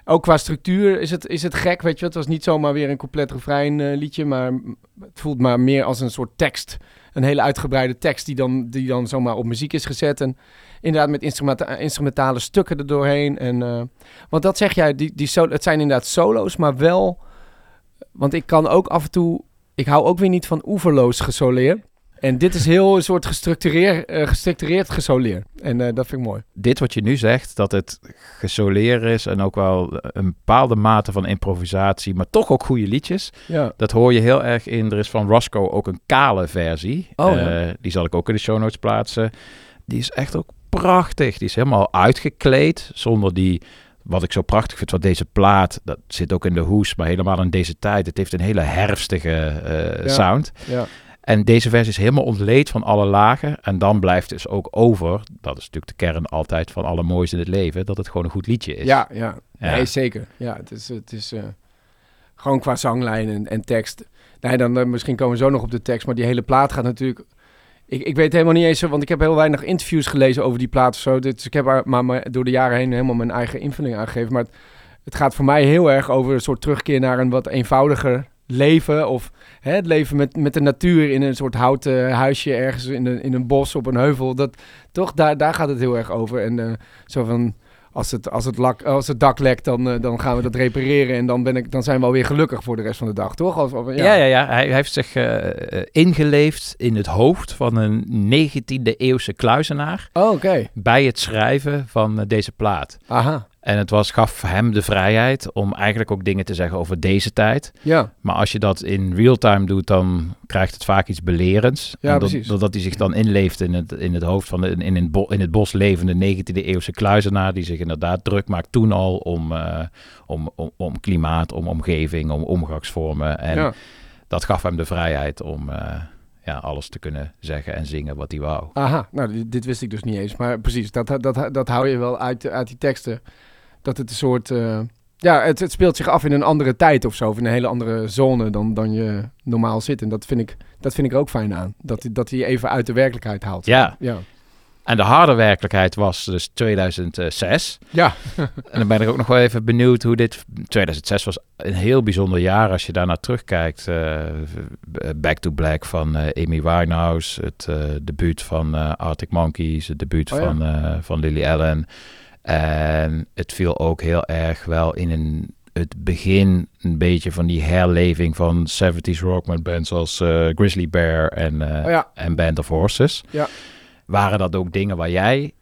ook qua structuur is het, is het gek, weet je. Het was niet zomaar weer een compleet refrein eh, liedje, maar het voelt maar meer als een soort tekst. Een hele uitgebreide tekst die dan, die dan zomaar op muziek is gezet. En inderdaad met instrumenta- instrumentale stukken er doorheen. En, eh, want dat zeg jij, die, die het zijn inderdaad solo's, maar wel... Want ik kan ook af en toe... Ik hou ook weer niet van oeverloos gesoleerd. En dit is heel een soort gestructureerd, eh, gestructureerd gesoleerd. En eh, dat vind ik mooi.
Dit wat je nu zegt, dat het gesoleerd is en ook wel een bepaalde mate van improvisatie, maar toch ook goede liedjes.
Ja.
Dat hoor je heel erg in. Er is van Roscoe ook een kale versie.
Oh, ja.
Eh, die zal ik ook in de show notes plaatsen. Die is echt ook prachtig. Die is helemaal uitgekleed zonder die... Wat ik zo prachtig vind, wat deze plaat, dat zit ook in de hoes, maar helemaal in deze tijd. Het heeft een hele herfstige
Ja.
sound.
Ja.
En deze versie is helemaal ontleed van alle lagen. En dan blijft dus ook over, dat is natuurlijk de kern altijd van alle moois in het leven, dat het gewoon een goed liedje is.
Ja, ja.
Ja.
Nee, zeker. Ja, het is, het is eh, gewoon qua zanglijn en, en tekst. Nee, dan misschien komen we zo nog op de tekst, maar die hele plaat gaat natuurlijk... Ik, ik weet helemaal niet eens, want ik heb heel weinig interviews gelezen over die plaat of zo. Dus ik heb maar, maar door de jaren heen helemaal mijn eigen invulling aangegeven. Maar het, het gaat voor mij heel erg over een soort terugkeer naar een wat eenvoudiger leven. Of hè, het leven met, met de natuur in een soort houten huisje ergens in een, in een bos op een heuvel. Dat, toch, daar, daar gaat het heel erg over. En eh, zo van, als het, als het, lak, als het dak lekt, dan, eh, dan gaan we dat repareren. En dan, ben ik, dan zijn we alweer gelukkig voor de rest van de dag, toch? Of, of-
Ja, ja, ja. Hij, hij heeft zich eh, ingeleefd in het hoofd van een 19e eeuwse kluizenaar.
Oh, oké.
Bij het schrijven van deze plaat.
Aha.
En het was, gaf hem de vrijheid om eigenlijk ook dingen te zeggen over deze tijd.
Ja.
Maar als je dat in real time doet, dan krijgt het vaak iets belerends.
Ja,
dat-. Doordat hij zich dan inleeft in het, in het hoofd van de, in, het bo- in het bos levende 19e eeuwse kluizenaar. Die zich inderdaad druk maakt toen al om, eh, om, om, om klimaat, om omgeving, om omgangsvormen. En
Ja.
dat gaf hem de vrijheid om eh, ja, alles te kunnen zeggen en zingen wat hij wou.
Aha, nou, dit, dit wist ik dus niet eens. Maar precies, dat, dat, dat, dat hou je wel uit, uit die teksten. Dat het een soort... eh, ja, het, het speelt zich af in een andere tijd of zo. Of in een hele andere zone dan, dan je normaal zit. En dat vind ik, dat vind ik er ook fijn aan. Dat, hij- dat hij even uit de werkelijkheid haalt.
Ja.
Ja.
En de harde werkelijkheid was dus 2006.
Ja.
en dan ben ik ook nog wel even benieuwd hoe dit... 2006 was een heel bijzonder jaar als je daarnaar terugkijkt. Eh, Back to Black van eh, Amy Winehouse. Het eh, debuut van Arctic Monkeys. Het debuut
Oh ja.
van, van Lily Allen. En het viel ook heel erg wel in een, het begin een beetje van die herleving van 70s rock met bands als eh, Grizzly Bear en, eh,
Oh ja.
en Band of Horses.
Ja.
Waren dat ook dingen waar jij in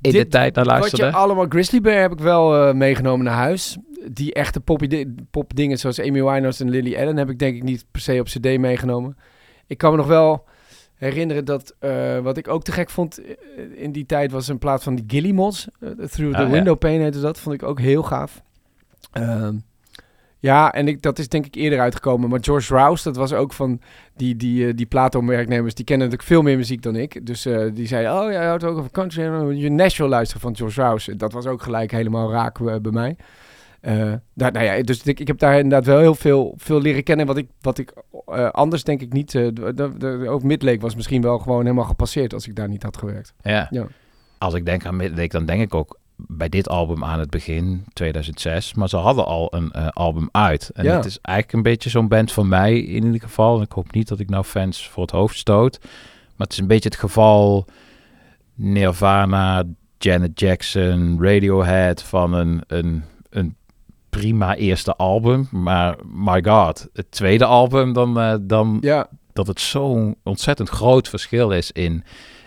de
Dit-
tijd naar luisterde?
Wat je allemaal... Grizzly Bear heb ik wel eh, meegenomen naar huis. Die echte poppy di- popdingen zoals Amy Winehouse en Lily Allen... heb ik denk ik niet per se op cd meegenomen. Ik kan me nog wel herinneren dat... eh, wat ik ook te gek vond eh, in die tijd... was een plaat van die Gilly Mods. eh, Through the
Ah, ja.
Window Pane heette dat. Vond ik ook heel gaaf. Ehm, ja, en ik, dat is denk ik eerder uitgekomen. Maar George Rouse, dat was ook van die, die, die Plato-werknemers. Die kennen natuurlijk veel meer muziek dan ik. Dus die zeiden, oh ja, je houdt ook van country. Je Nashville luisteren van George Rouse. Dat was ook gelijk helemaal raak bij mij. Eh, daar, nou ja, dus ik, ik heb daar inderdaad wel heel veel, veel leren kennen. Wat ik, wat ik eh, anders denk ik niet... de, de, de- ook Midlake was misschien wel gewoon helemaal gepasseerd... als ik daar niet had gewerkt.
Ja.
Ja.
Als ik denk aan Midlake, dan denk ik ook bij dit album aan het begin, 2006. Maar ze hadden al een album uit. En
Ja.
het is eigenlijk een beetje zo'n band van mij in ieder geval. En ik hoop niet dat ik nou fans voor het hoofd stoot. Maar het is een beetje het geval Nirvana, Janet Jackson, Radiohead van een prima eerste album. Maar my god, het tweede album dan, eh, dan
Ja,
dat het zo'n ontzettend groot verschil is in,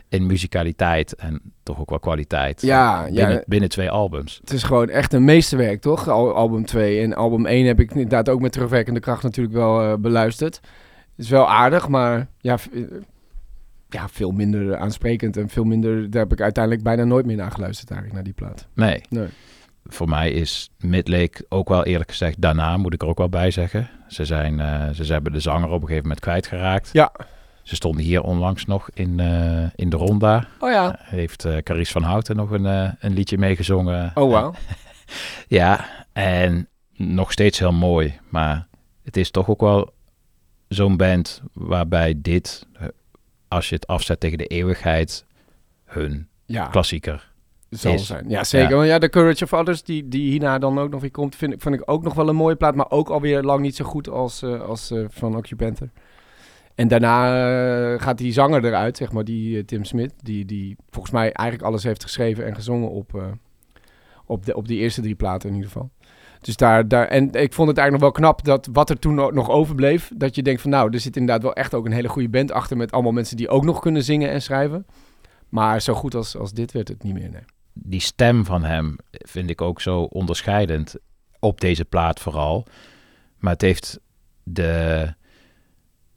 in muzikaliteit en toch ook wel kwaliteit.
Ja, ja.
binnen, binnen twee albums.
het is gewoon echt een meesterwerk, toch? Al, album 2. En album 1 heb ik inderdaad ook met terugwerkende kracht natuurlijk wel eh, beluisterd. Het is wel aardig, maar ja, eh, ja, veel minder aansprekend. En veel minder, daar heb ik uiteindelijk bijna nooit meer naar geluisterd eigenlijk, naar die plaat.
Nee.
Nee.
Voor mij is Midlake ook wel eerlijk gezegd daarna, moet ik er ook wel bij zeggen. Ze, zijn, eh, ze hebben de zanger op een gegeven moment kwijtgeraakt.
Ja.
Ze stonden hier onlangs nog in, eh, in de Ronda.
Oh ja.
Heeft eh Carice van Houten nog een, een liedje meegezongen.
Oh wauw.
Ja, en nog steeds heel mooi. Maar het is toch ook wel zo'n band waarbij dit, als je het afzet tegen de eeuwigheid, hun
Ja.
klassieker
zal
is.
zijn. Ja, zeker.
Ja.
Want ja, The Courage of Others, die, die hierna dan ook nog weer komt, vind ik, vind ik ook nog wel een mooie plaat. Maar ook alweer lang niet zo goed als, eh, als eh, van Occupenter. En daarna eh, gaat die zanger eruit, zeg maar, die Tim Smith. Die, die volgens mij eigenlijk alles heeft geschreven en gezongen op, op, de, op die eerste drie platen in ieder geval. Dus daar, daar, en ik vond het eigenlijk nog wel knap dat wat er toen no- nog overbleef, dat je denkt van nou, er zit inderdaad wel echt ook een hele goede band achter met allemaal mensen die ook nog kunnen zingen en schrijven. Maar zo goed als, als dit werd het niet meer, nee.
Die stem van hem vind ik ook zo onderscheidend. Op deze plaat vooral. Maar het heeft de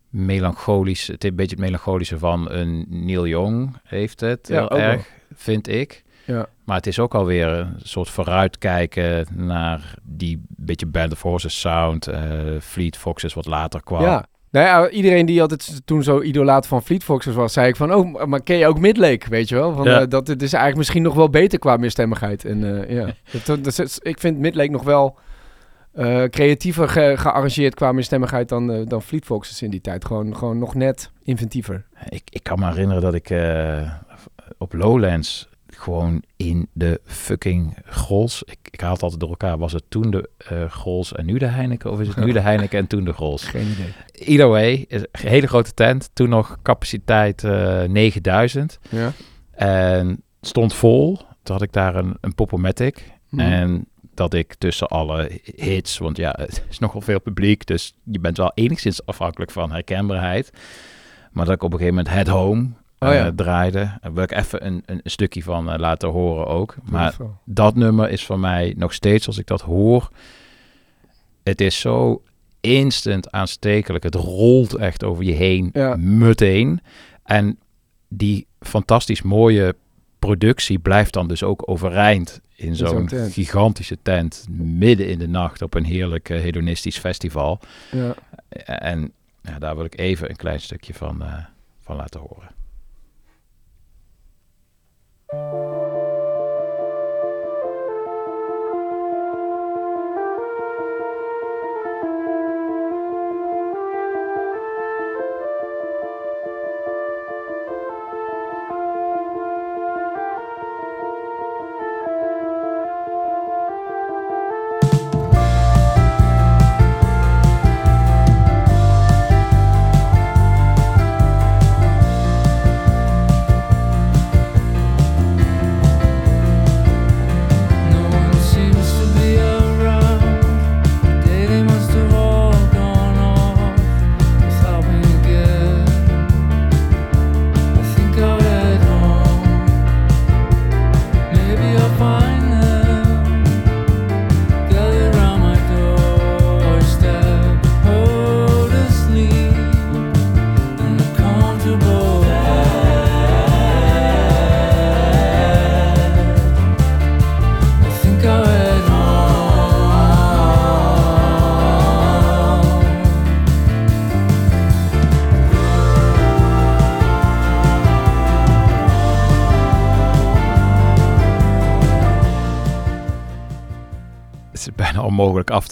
melancholische, het een beetje het melancholische van een Neil Young heeft het
Ja, wel.
erg, vind ik.
Ja.
Maar het is ook alweer een soort vooruitkijken naar die beetje Band of Horses sound. eh Fleet Foxes wat later kwam.
Ja. Nou ja, iedereen die altijd toen zo idolaat van Fleet Foxes was, zei ik van, oh, maar ken je ook Midlake, weet je wel? Van,
Ja.
eh, dat het is eigenlijk misschien nog wel beter qua meerstemmigheid. En eh, ja, dat, dat is- ik vind Midlake nog wel eh, creatiever ge- gearrangeerd qua meerstemmigheid dan, dan Fleet Foxes in die tijd. Gewoon, gewoon nog net inventiever.
Ik, ik kan me herinneren dat ik eh, op Lowlands gewoon in de fucking Grols. Ik, ik haal het altijd door elkaar. Was het toen de eh Grols en nu de Heineken? Of is het nu de Heineken en toen de Grols?
Geen idee.
Either way, is een hele grote tent. Toen nog capaciteit eh 9000.
Ja.
En stond vol. Toen had ik daar een, een Popomatic.
Mhm.
En dat ik tussen alle hits, want ja, het is nogal veel publiek, dus je bent wel enigszins afhankelijk van herkenbaarheid. Maar dat ik op een gegeven moment Head Home
Oh ja.
eh, draaide. Daar wil ik even een, een stukje van eh, laten horen ook. Maar dat nummer is voor mij nog steeds, als ik dat hoor, het is zo instant aanstekelijk. Het rolt echt over je heen,
Ja.
meteen. En die fantastisch mooie productie blijft dan dus ook overeind in
zo'n
gigantische tent midden in de nacht op een heerlijk eh, hedonistisch festival.
Ja.
En ja, daar wil ik even een klein stukje van, van laten horen.
Thank
you.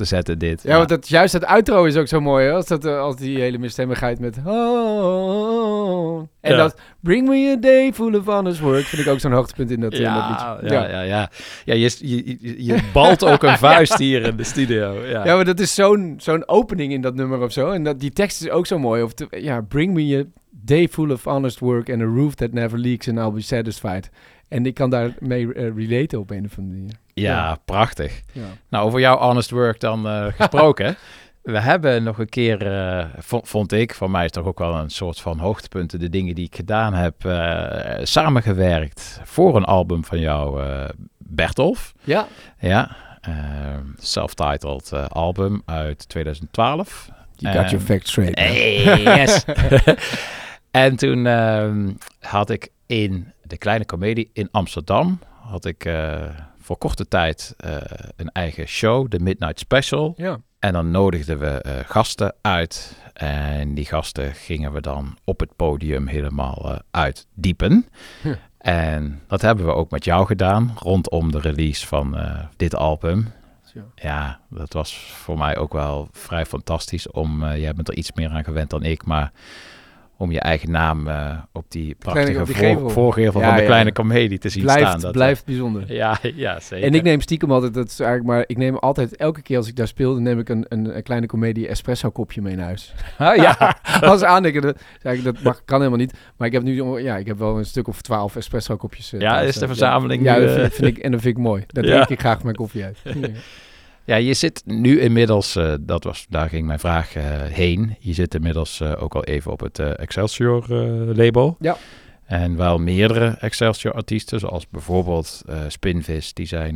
Te zetten dit.
Ja, want dat, juist het outro is ook zo mooi, hè? Als, dat, eh, als die hele misstemmigheid met... Oh, en
Ja.
dat Bring me a day full of honest work vind ik ook zo'n hoogtepunt in dat, in dat
ja,
liedje.
ja, ja, ja. Ja, je, je, je, balt ook een vuist hier in de studio. Ja,
Ja, maar dat is zo'n zo'n opening in dat nummer of zo. En dat, die tekst is ook zo mooi. Of te- ja, bring me a day full of honest work and a roof that never leaks and I'll be satisfied. En ik kan daarmee eh, relaten op een of andere manier.
Ja, prachtig.
Ja.
Nou, over jouw honest work dan eh, gesproken. We hebben nog een keer, eh, vo- vond ik, voor mij is toch ook wel een soort van hoogtepunten, de dingen die ik gedaan heb, eh, samengewerkt voor een album van jou, eh Bertolf.
Ja.
Ja, eh, self-titled album uit 2012.
You got
En-
your facts straight.
Hey, yes. en toen ehm, had ik in de Kleine Comedie in Amsterdam, had ik eh, voor korte tijd eh, een eigen show, de Midnight Special.
Ja.
En dan nodigden we eh, gasten uit. En die gasten gingen we dan op het podium helemaal uitdiepen.
Hm.
En dat hebben we ook met jou gedaan rondom de release van dit album.
Zo.
Ja, dat was voor mij ook wel vrij fantastisch. Om, jij bent er iets meer aan gewend dan ik, maar om je eigen naam eh, op die prachtige
op die
voor-
gevel.
voorgevel
Ja,
van de
ja.
kleine comedie te zien
blijft,
staan. Dat,
blijft bijzonder.
Ja, ja, zeker.
En ik neem stiekem altijd, dat is eigenlijk maar, ik neem altijd, elke keer als ik daar speel, dan neem ik een, een, een kleine comedie espresso kopje mee naar huis.
Ah, ja.
als aandenken, dat, mag, kan helemaal niet. Maar ik heb nu, ja, ik heb wel een stuk of twaalf espresso kopjes. eh,
Ja,
thuis,
is de
eh,
verzameling
Ja,
nu,
vind, ik, en dat vind ik mooi. Daar drink ik graag mijn koffie uit. Ja.
Je zit nu inmiddels, eh, dat was, daar ging mijn vraag eh, heen. Je zit inmiddels eh, ook al even op het Excelsior label.
Ja.
En wel meerdere Excelsior artiesten, zoals bijvoorbeeld Spinvis, die zijn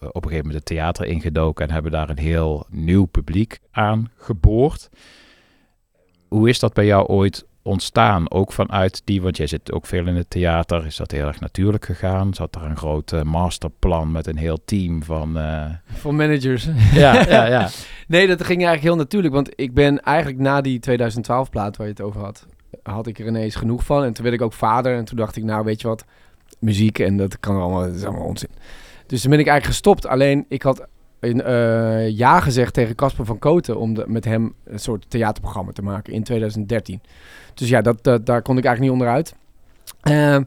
op een gegeven moment het theater ingedoken en hebben daar een heel nieuw publiek aan geboord. Hoe is dat bij jou ooit ontstaan? Ook vanuit die, want jij zit ook veel in het theater. Is dat heel erg natuurlijk gegaan? Zat er een groot masterplan met een heel team van... eh,
Van managers.
Ja, ja, ja.
nee, dat ging eigenlijk heel natuurlijk. Want ik ben eigenlijk na die 2012 plaat waar je het over had, had ik er ineens genoeg van. En toen werd ik ook vader. En toen dacht ik, nou weet je wat, muziek en dat kan allemaal, dat is allemaal onzin. Dus toen ben ik eigenlijk gestopt. Alleen ik had eh, ja gezegd tegen Casper van Koten om de, met hem een soort theaterprogramma te maken in 2013. Dus ja, dat, daar kon ik eigenlijk niet onderuit. Ehm,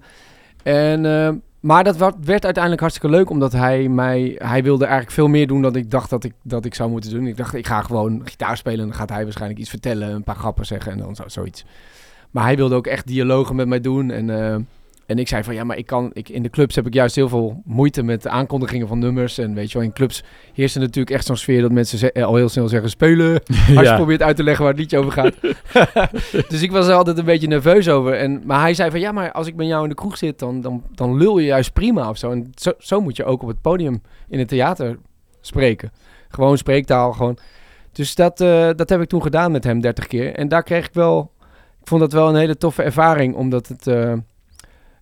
en, ehm, maar dat werd uiteindelijk hartstikke leuk, omdat hij mij... Hij wilde eigenlijk veel meer doen dan ik dacht dat ik, dat ik zou moeten doen. Ik dacht, ik ga gewoon gitaar spelen en dan gaat hij waarschijnlijk iets vertellen, een paar grappen zeggen en dan zo, zoiets. Maar hij wilde ook echt dialogen met mij doen en... en ik zei van ja, maar ik kan. Ik, in de clubs heb ik juist heel veel moeite met de aankondigingen van nummers. En weet je wel, in clubs heerst er natuurlijk echt zo'n sfeer dat mensen ze- eh, al heel snel zeggen spelen. Als je probeert uit te leggen waar het liedje over gaat. dus ik was er altijd een beetje nerveus over. En, maar hij zei van ja, maar als ik met jou in de kroeg zit, dan, dan, dan lul je juist prima of zo. En zo, zo moet je ook op het podium in het theater spreken. Gewoon spreektaal, gewoon. Dus dat, eh, dat heb ik toen gedaan met hem 30 keer. En daar kreeg ik wel. Ik vond dat wel een hele toffe ervaring, omdat het. eh,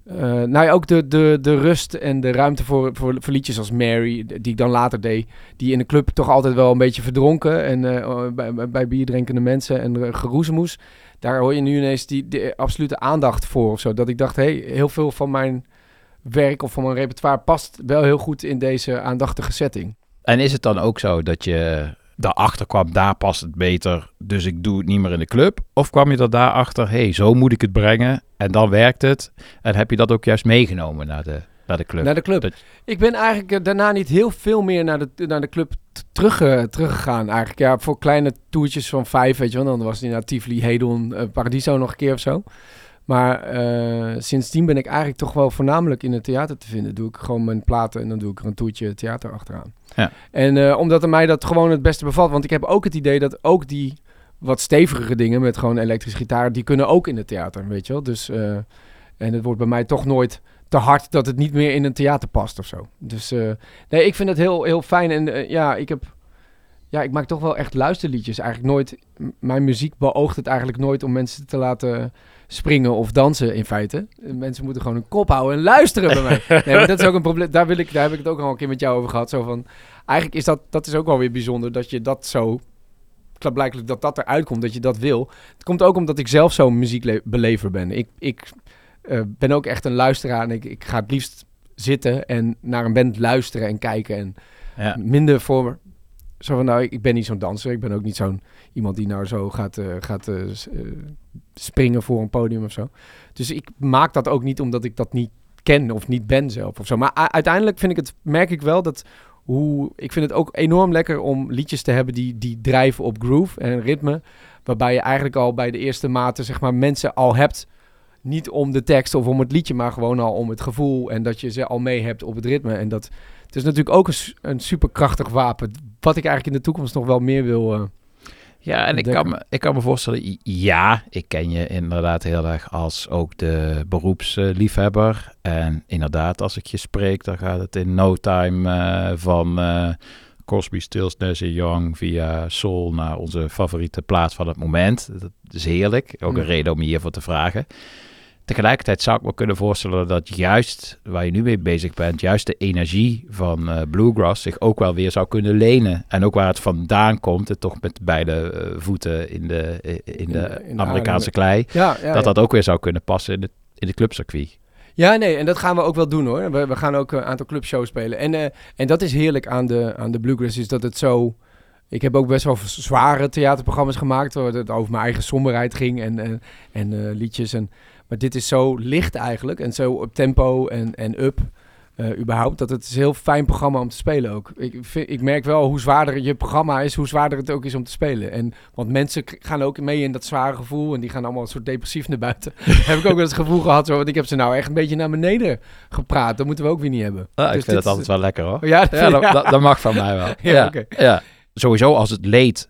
eh, nou ja, ook de, de, de rust en de ruimte voor, voor, liedjes als Mary, die ik dan later deed, die in de club toch altijd wel een beetje verdronken en eh, bij, bij- bierdrinkende mensen en uh, geroezemoes. Daar hoor je nu ineens die, absolute aandacht voor of zo. Dat ik dacht, hey, heel veel van mijn werk of van mijn repertoire past wel heel goed in deze aandachtige setting.
En is het dan ook zo dat je daarachter kwam, daar past het beter, dus ik doe het niet meer in de club? Of kwam je er daarachter, hé, hey, zo moet ik het brengen en dan werkt het? En heb je dat ook juist meegenomen naar de, naar de club?
Naar de club.
Dat-
Ik ben eigenlijk eh, daarna niet heel veel meer naar de, naar de club terug, eh, teruggegaan. Eigenlijk ja, voor kleine toertjes van vijf, weet je wel. Dan was die naar Tivoli, Hedon, eh, Paradiso nog een keer of zo. Maar eh, sindsdien ben ik eigenlijk toch wel voornamelijk in het theater te vinden. Doe ik gewoon mijn platen en dan doe ik er een toertje theater achteraan.
Ja.
En eh, omdat er mij dat gewoon het beste bevalt. Want ik heb ook het idee dat ook die wat stevigere dingen met gewoon elektrische gitaar, die kunnen ook in het theater, weet je wel. Dus, eh, en het wordt bij mij toch nooit te hard dat het niet meer in een theater past of zo. Dus nee, ik vind het heel, heel fijn. En ja, ik heb... Ja, ik maak toch wel echt luisterliedjes. Eigenlijk nooit... Mijn muziek beoogt het eigenlijk nooit om mensen te laten springen of dansen in feite. Mensen moeten gewoon hun kop houden en luisteren bij mij. Nee, maar dat is ook een probleem. Daar, wil ik, daar heb ik het ook al een keer met jou over gehad. Zo van, eigenlijk is dat, dat is ook wel weer bijzonder dat je dat zo... Blijkbaar dat dat eruit komt, dat je dat wil. Het komt ook omdat ik zelf zo'n muziekbelever ben. Ik, ik eh, ben ook echt een luisteraar en ik, ik ga het liefst zitten en naar een band luisteren en kijken. En
Ja.
minder voor Zo van, nou, ik, ben niet zo'n danser. Ik ben ook niet zo'n iemand die nou zo gaat, eh, gaat eh, eh, springen voor een podium of zo. Dus ik maak dat ook niet omdat ik dat niet ken of niet ben zelf of zo. Maar uiteindelijk vind ik het, merk ik wel dat hoe, ik vind het ook enorm lekker om liedjes te hebben die, die drijven op groove en ritme. Waarbij je eigenlijk al bij de eerste maten, zeg maar, mensen al hebt. Niet om de tekst of om het liedje, maar gewoon al om het gevoel. En dat je ze al mee hebt op het ritme. En dat het is natuurlijk ook een, een superkrachtig wapen. Wat ik eigenlijk in de toekomst nog wel meer wil. eh,
Ja, en ik kan, me, ik kan me voorstellen, ja, ik ken je inderdaad heel erg als ook de beroepsliefhebber. En inderdaad, als ik je spreek, dan gaat het in no time eh, van eh, Crosby, Stills, Nash Young via Soul naar onze favoriete plaats van het moment. Dat is heerlijk. Ook een reden om je hiervoor te vragen. Tegelijkertijd zou ik me kunnen voorstellen dat juist waar je nu mee bezig bent, juist de energie van eh, Bluegrass zich ook wel weer zou kunnen lenen. En ook waar het vandaan komt, het toch met beide eh, voeten in de, eh, in de,
in de
Amerikaanse klei,
Ja, ja,
dat
ja.
dat ook weer zou kunnen passen in het, in het clubcircuit.
Ja, nee, en dat gaan we ook wel doen hoor. We, we gaan ook een aantal clubshows spelen. En, en dat is heerlijk aan de, aan de Bluegrass, is dat het zo... Ik heb ook best wel zware theaterprogramma's gemaakt, waar het over mijn eigen somberheid ging en, en, en liedjes. En, maar dit is zo licht eigenlijk en zo op tempo en, en up, eh, überhaupt, dat het is een heel fijn programma om te spelen ook. Ik, vind, ik merk wel hoe zwaarder je programma is, hoe zwaarder het ook is om te spelen. En, want mensen gaan ook mee in dat zware gevoel en die gaan allemaal een soort depressief naar buiten. heb ik ook wel het gevoel gehad, zo, want ik heb ze nou echt een beetje naar beneden gepraat. Dat moeten we ook weer niet hebben.
Ah, ik
Dus
vind
dit
het
is-
altijd wel lekker hoor.
Ja, dat
ja,
vind-
dat,
ja.
dat, dat mag van mij wel.
Ja,
ja. Sowieso als het leed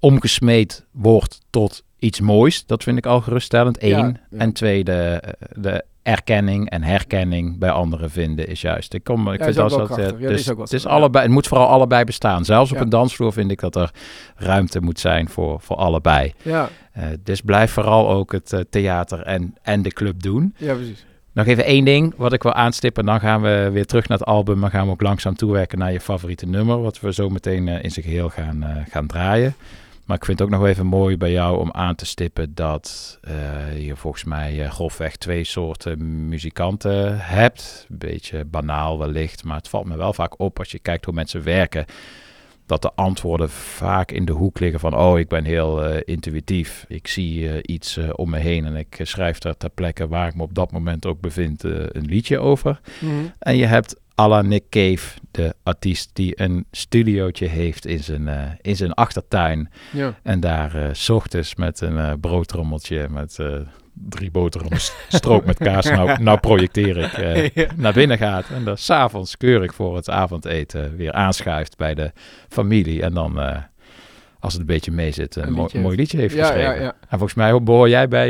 omgesmeed wordt tot iets moois, dat vind ik al geruststellend. Eén.
Ja, ja.
En twee, de, de erkenning en herkenning bij anderen vinden is juist. Ik, kom, ik
Ja,
vind
is
dat eh, dus
is ook
het, is
zo,
allebei, het moet vooral allebei bestaan. Zelfs op een dansvloer vind ik dat er ruimte moet zijn voor, voor allebei.
Ja.
Eh, dus blijf vooral ook het eh, theater en, en de club doen.
Ja, precies.
Nog even één ding wat ik wil aanstippen. Dan gaan we weer terug naar het album. Dan gaan we ook langzaam toewerken naar je favoriete nummer. Wat we zo meteen in zijn geheel gaan, gaan draaien. Maar ik vind het ook nog even mooi bij jou om aan te stippen dat eh, je volgens mij eh, grofweg twee soorten muzikanten hebt. Een beetje banaal wellicht, maar het valt me wel vaak op als je kijkt hoe mensen werken. Dat de antwoorden vaak in de hoek liggen van, oh, ik ben heel eh, intuïtief. Ik zie iets om me heen en ik schrijf daar ter plekke waar ik me op dat moment ook bevind een liedje over.
Mhm.
En je hebt à la Nick Cave, de artiest die een studiootje heeft in zijn, eh, in zijn achtertuin.
Ja.
En daar eh, s ochtends met een eh, broodrommeltje met drie boterhammen s- stroop met kaas. Nou, nou projecteer ik
Ja.
naar binnen gaat. En dan s'avonds keurig voor het avondeten weer aanschuift bij de familie. En dan... als het een beetje mee zit, een,
Een
mooi,
liedje
mooi
heeft.
liedje heeft
Ja, ja,
geschreven.
ja.
En volgens mij behoor jij bij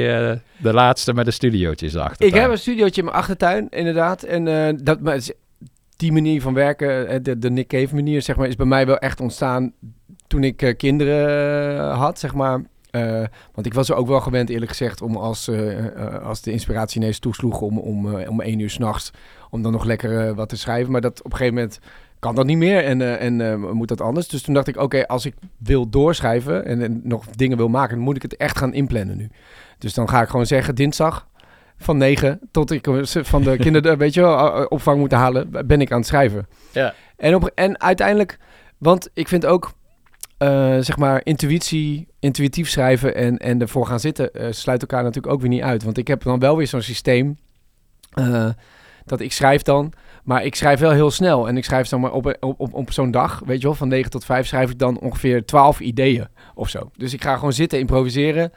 de laatste met de studiootjes erachter.
Ik heb een studiootje in mijn achtertuin, inderdaad. En dat, maar het is- die manier van werken, eh, de, de Nick Cave manier, zeg maar, is bij mij wel echt ontstaan toen ik eh, kinderen eh, had, zeg maar. Want ik was er ook wel gewend, eerlijk gezegd, om als, als de inspiratie ineens toesloeg om, om, om één uur s'nachts, om dan nog lekker wat te schrijven. Maar dat op een gegeven moment kan dat niet meer en, en moet dat anders. Dus toen dacht ik, oké, als ik wil doorschrijven en, en nog dingen wil maken, dan moet ik het echt gaan inplannen nu. Dus dan ga ik gewoon zeggen, dinsdag van 9 tot ik eh, van de kinderen, weet je wel, eh, opvang moet halen, ben ik aan het schrijven.
Ja.
En, op, en uiteindelijk, want ik vind ook, eh, zeg maar, intuïtie, intuïtief schrijven en, en ervoor gaan zitten, eh, sluit elkaar natuurlijk ook weer niet uit. Want ik heb dan wel weer zo'n systeem eh, dat ik schrijf dan, maar ik schrijf wel heel snel. En ik schrijf dan maar op, op, op, op zo'n dag, weet je wel, van 9 tot 5 schrijf ik dan ongeveer 12 ideeën of zo. Dus ik ga gewoon zitten improviseren.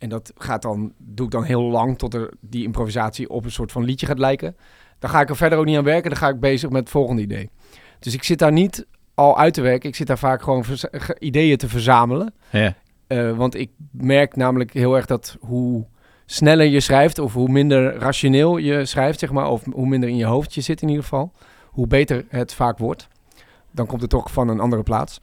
En dat gaat dan, doe ik dan heel lang tot er die improvisatie op een soort van liedje gaat lijken. Dan ga ik er verder ook niet aan werken. Dan ga ik bezig met het volgende idee. Dus ik zit daar niet al uit te werken. Ik zit daar vaak gewoon ideeën te verzamelen.
Ja.
Eh, want ik merk namelijk heel erg dat hoe sneller je schrijft, of hoe minder rationeel je schrijft, zeg maar, of hoe minder in je hoofd je zit in ieder geval, hoe beter het vaak wordt. Dan komt het toch van een andere plaats.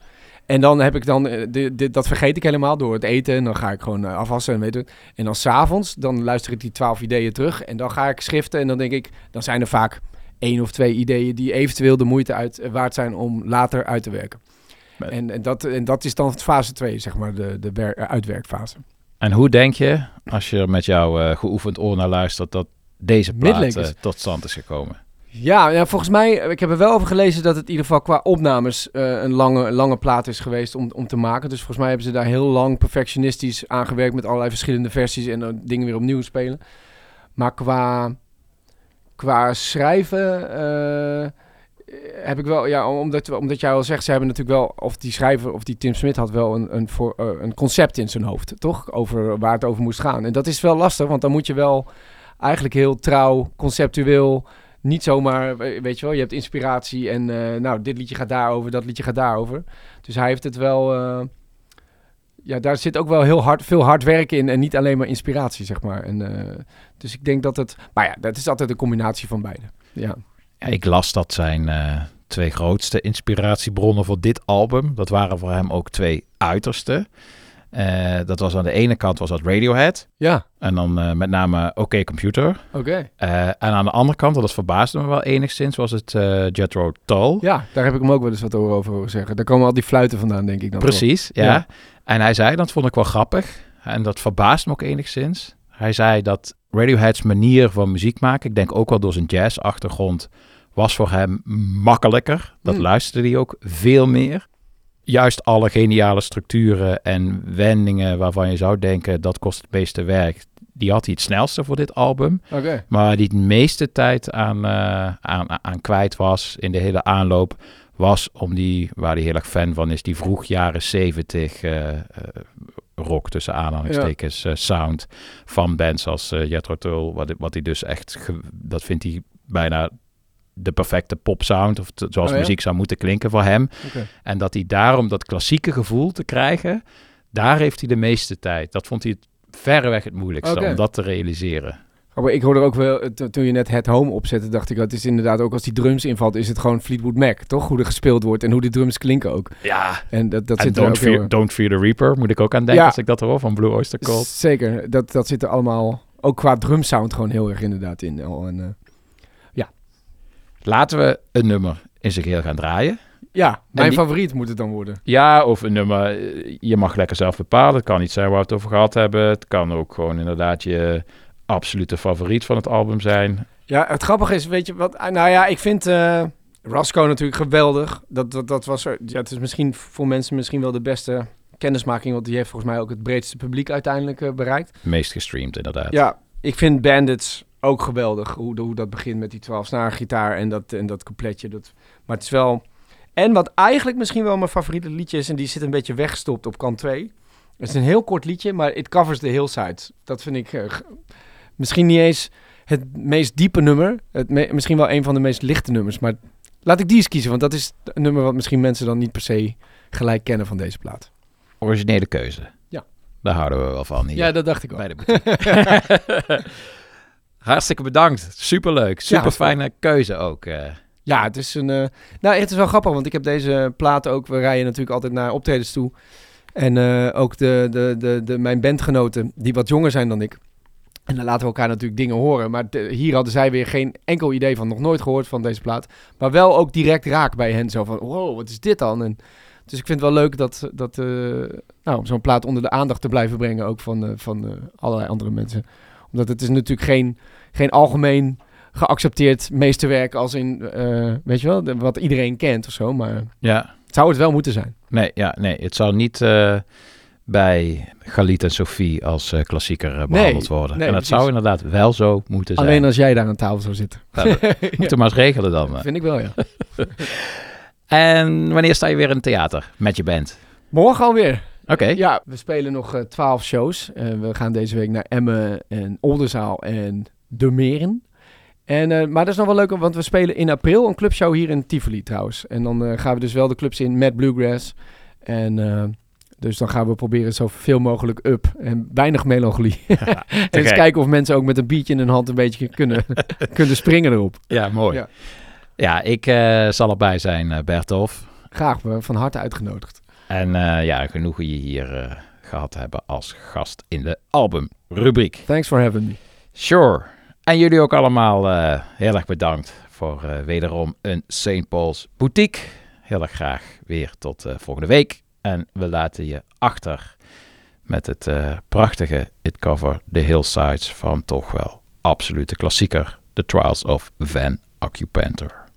En dan heb ik dan, eh, de, de- dat vergeet ik helemaal door het eten. En dan ga ik gewoon eh, afwassen en weet het. En dan s'avonds, dan luister ik die twaalf ideeën terug. En dan ga ik schriften en dan denk ik, dan zijn er vaak één of twee ideeën die eventueel de moeite uit, eh, waard zijn om later uit te werken. En, en, dat, en dat is dan fase 2, zeg maar, de, de wer- uitwerkfase.
En hoe denk je, als je met jouw geoefend oor naar luistert, dat deze plaat tot stand is gekomen?
Ja, ja, volgens mij, ik heb er wel over gelezen dat het in ieder geval qua opnames eh, een lange, lange plaat is geweest om, om te maken. Dus volgens mij hebben ze daar heel lang perfectionistisch aan gewerkt met allerlei verschillende versies en eh, dingen weer opnieuw spelen. Maar qua, qua schrijven eh, heb ik wel, ja, omdat, omdat jij al zegt, ze hebben natuurlijk wel, of die schrijver of die Tim Smith had wel een, een, voor, eh, een concept in zijn hoofd, toch? Over waar het over moest gaan. En dat is wel lastig, want dan moet je wel eigenlijk heel trouw, conceptueel niet zomaar, we- weet je wel, je hebt inspiratie en eh, nou, dit liedje gaat daarover, dat liedje gaat daarover. Dus hij heeft het wel, eh, ja, daar zit ook wel heel hard, veel hard werk in en niet alleen maar inspiratie, zeg maar. En, eh, dus ik denk dat het, maar ja, dat is altijd een combinatie van beide. Ja,
Ja, ik las dat zijn twee grootste inspiratiebronnen voor dit album, dat waren voor hem ook twee uiterste. Eh, dat was aan de ene kant was dat Radiohead.
Ja.
En dan eh, met name OK Computer.
oké.
Eh, en aan de andere kant, dat verbaasde me wel enigszins, was het Jethro Tull.
Ja, daar heb ik hem ook wel eens wat over horen zeggen. Daar komen al die fluiten vandaan, denk ik dan.
Precies, ja.
Ja.
En hij zei, dat vond ik wel grappig, en dat verbaast me ook enigszins. Hij zei dat Radiohead's manier van muziek maken, ik denk ook wel door zijn jazz-achtergrond, was voor hem makkelijker. Dat
Hmm.
luisterde hij ook veel meer. Juist alle geniale structuren en wendingen waarvan je zou denken dat kost het meeste werk, die had hij het snelste voor dit album.
Oké.
Maar die het meeste tijd aan, eh, aan, aan kwijt was in de hele aanloop, was om die, waar hij heel erg fan van is, die vroeg jaren zeventig eh, eh, rock tussen aanhalingstekens, sound van bands als Jethro Tull, wat, wat hij dus echt, dat vindt hij bijna de perfecte popsound, of zoals
Oh ja?
muziek zou moeten klinken voor hem. En dat hij daarom dat klassieke gevoel te krijgen, daar heeft hij de meeste tijd. Dat vond hij het verreweg het moeilijkste om dat te realiseren.
Oh, maar ik hoorde ook wel, to- toen je net het home opzette, dacht ik, dat is inderdaad ook als die drums invalt, is het gewoon Fleetwood Mac, toch? Hoe er gespeeld wordt en hoe die drums klinken ook.
Ja.
En dat, dat
en
zit er
don't,
ook heel
fear, don't Fear the Reaper moet ik ook aan denken
Ja.
als ik dat hoor van Blue Oyster Cult.
Zeker, dat, dat zit er allemaal, ook qua drumsound gewoon heel erg inderdaad in. al. En, eh,
Laten we een nummer in zijn geheel gaan draaien.
ja, mijn
die-
favoriet moet het dan worden.
Ja, of een nummer, eh, je mag lekker zelf bepalen. Het kan niet zijn waar we het over gehad hebben. Het kan ook gewoon inderdaad je absolute favoriet van het album zijn.
Ja, het grappige is, weet je wat, ah, nou ja, ik vind eh Rasco natuurlijk geweldig. Dat, dat, dat was er, ja, het is misschien voor mensen misschien wel de beste kennismaking, want die heeft volgens mij ook het breedste publiek uiteindelijk eh, bereikt.
Meest gestreamd inderdaad.
Ja, ik vind Bandits ook geweldig. Hoe, hoe dat begint met die 12 snaar gitaar en dat, en dat coupletje. Dat, maar het is wel... En wat eigenlijk misschien wel mijn favoriete liedje is... en die zit een beetje weggestopt op kant 2. Het is een heel kort liedje, maar it covers the hillside. Dat vind ik eh, misschien niet eens het meest diepe nummer. Het me- misschien wel een van de meest lichte nummers. Maar laat ik die eens kiezen, want dat is een nummer... wat misschien mensen dan niet per se gelijk kennen van deze plaat.
Originele keuze.
Ja.
Daar houden we wel van hier.
Ja, dat dacht ik al.
Bij de boutique. Hartstikke bedankt. Superleuk. Super
Ja,
fijne keuze ook. eh.
Ja, het is een. eh, nou, het is wel grappig, want ik heb deze platen ook. We rijden natuurlijk altijd naar optredens toe. En eh, ook de, de, de, de, mijn bandgenoten, die wat jonger zijn dan ik. En dan laten we elkaar natuurlijk dingen horen. Maar de- hier hadden zij weer geen enkel idee van, nog nooit gehoord van deze plaat. Maar wel ook direct raak bij hen. Zo van, wow, wat is dit dan? En, dus ik vind het wel leuk dat, dat nou, om zo'n plaat onder de aandacht te blijven brengen. Ook van, van allerlei andere mensen. Omdat het is natuurlijk geen, geen algemeen geaccepteerd meesterwerk als in, eh, weet je wel, de- wat iedereen kent of zo. Maar
Ja.
zou het wel moeten zijn.
Nee, ja, nee, het zou niet eh, bij Galit en Sophie als eh, klassieker eh, behandeld worden.
nee,
en dat
precies.
zou inderdaad wel zo moeten zijn.
Alleen als jij daar aan tafel zou zitten.
Nou,
Ja.
Moeten we maar eens regelen dan.
Vind ik wel, ja.
En wanneer sta je weer in het theater met je band?
Morgen alweer.
Oké.
Ja, we spelen nog eh, twaalf shows. Eh, we gaan deze week naar Emmen en Oldenzaal en De Meren. En, eh, maar dat is nog wel leuk, want we spelen in april een clubshow hier in Tivoli trouwens. En dan gaan we dus wel de clubs in met Bluegrass. En dus dan gaan we proberen zoveel mogelijk up en weinig melancholie. en eens kijken of mensen ook met een biertje in hun hand een beetje kunnen, kunnen springen erop.
Ja, mooi.
Ja.
Ja, ik zal erbij zijn, Bertolf.
Graag, we van harte uitgenodigd.
En eh, ja, genoegen je hier eh, gehad te hebben als gast in de albumrubriek.
Thanks for having me.
Sure. En jullie ook allemaal eh, heel erg bedankt voor wederom een St. Paul's Boutique. Heel erg graag weer tot volgende week. En we laten je achter met het prachtige It Cover the Hillsides van toch wel absolute klassieker The Trials of Van Occupantor.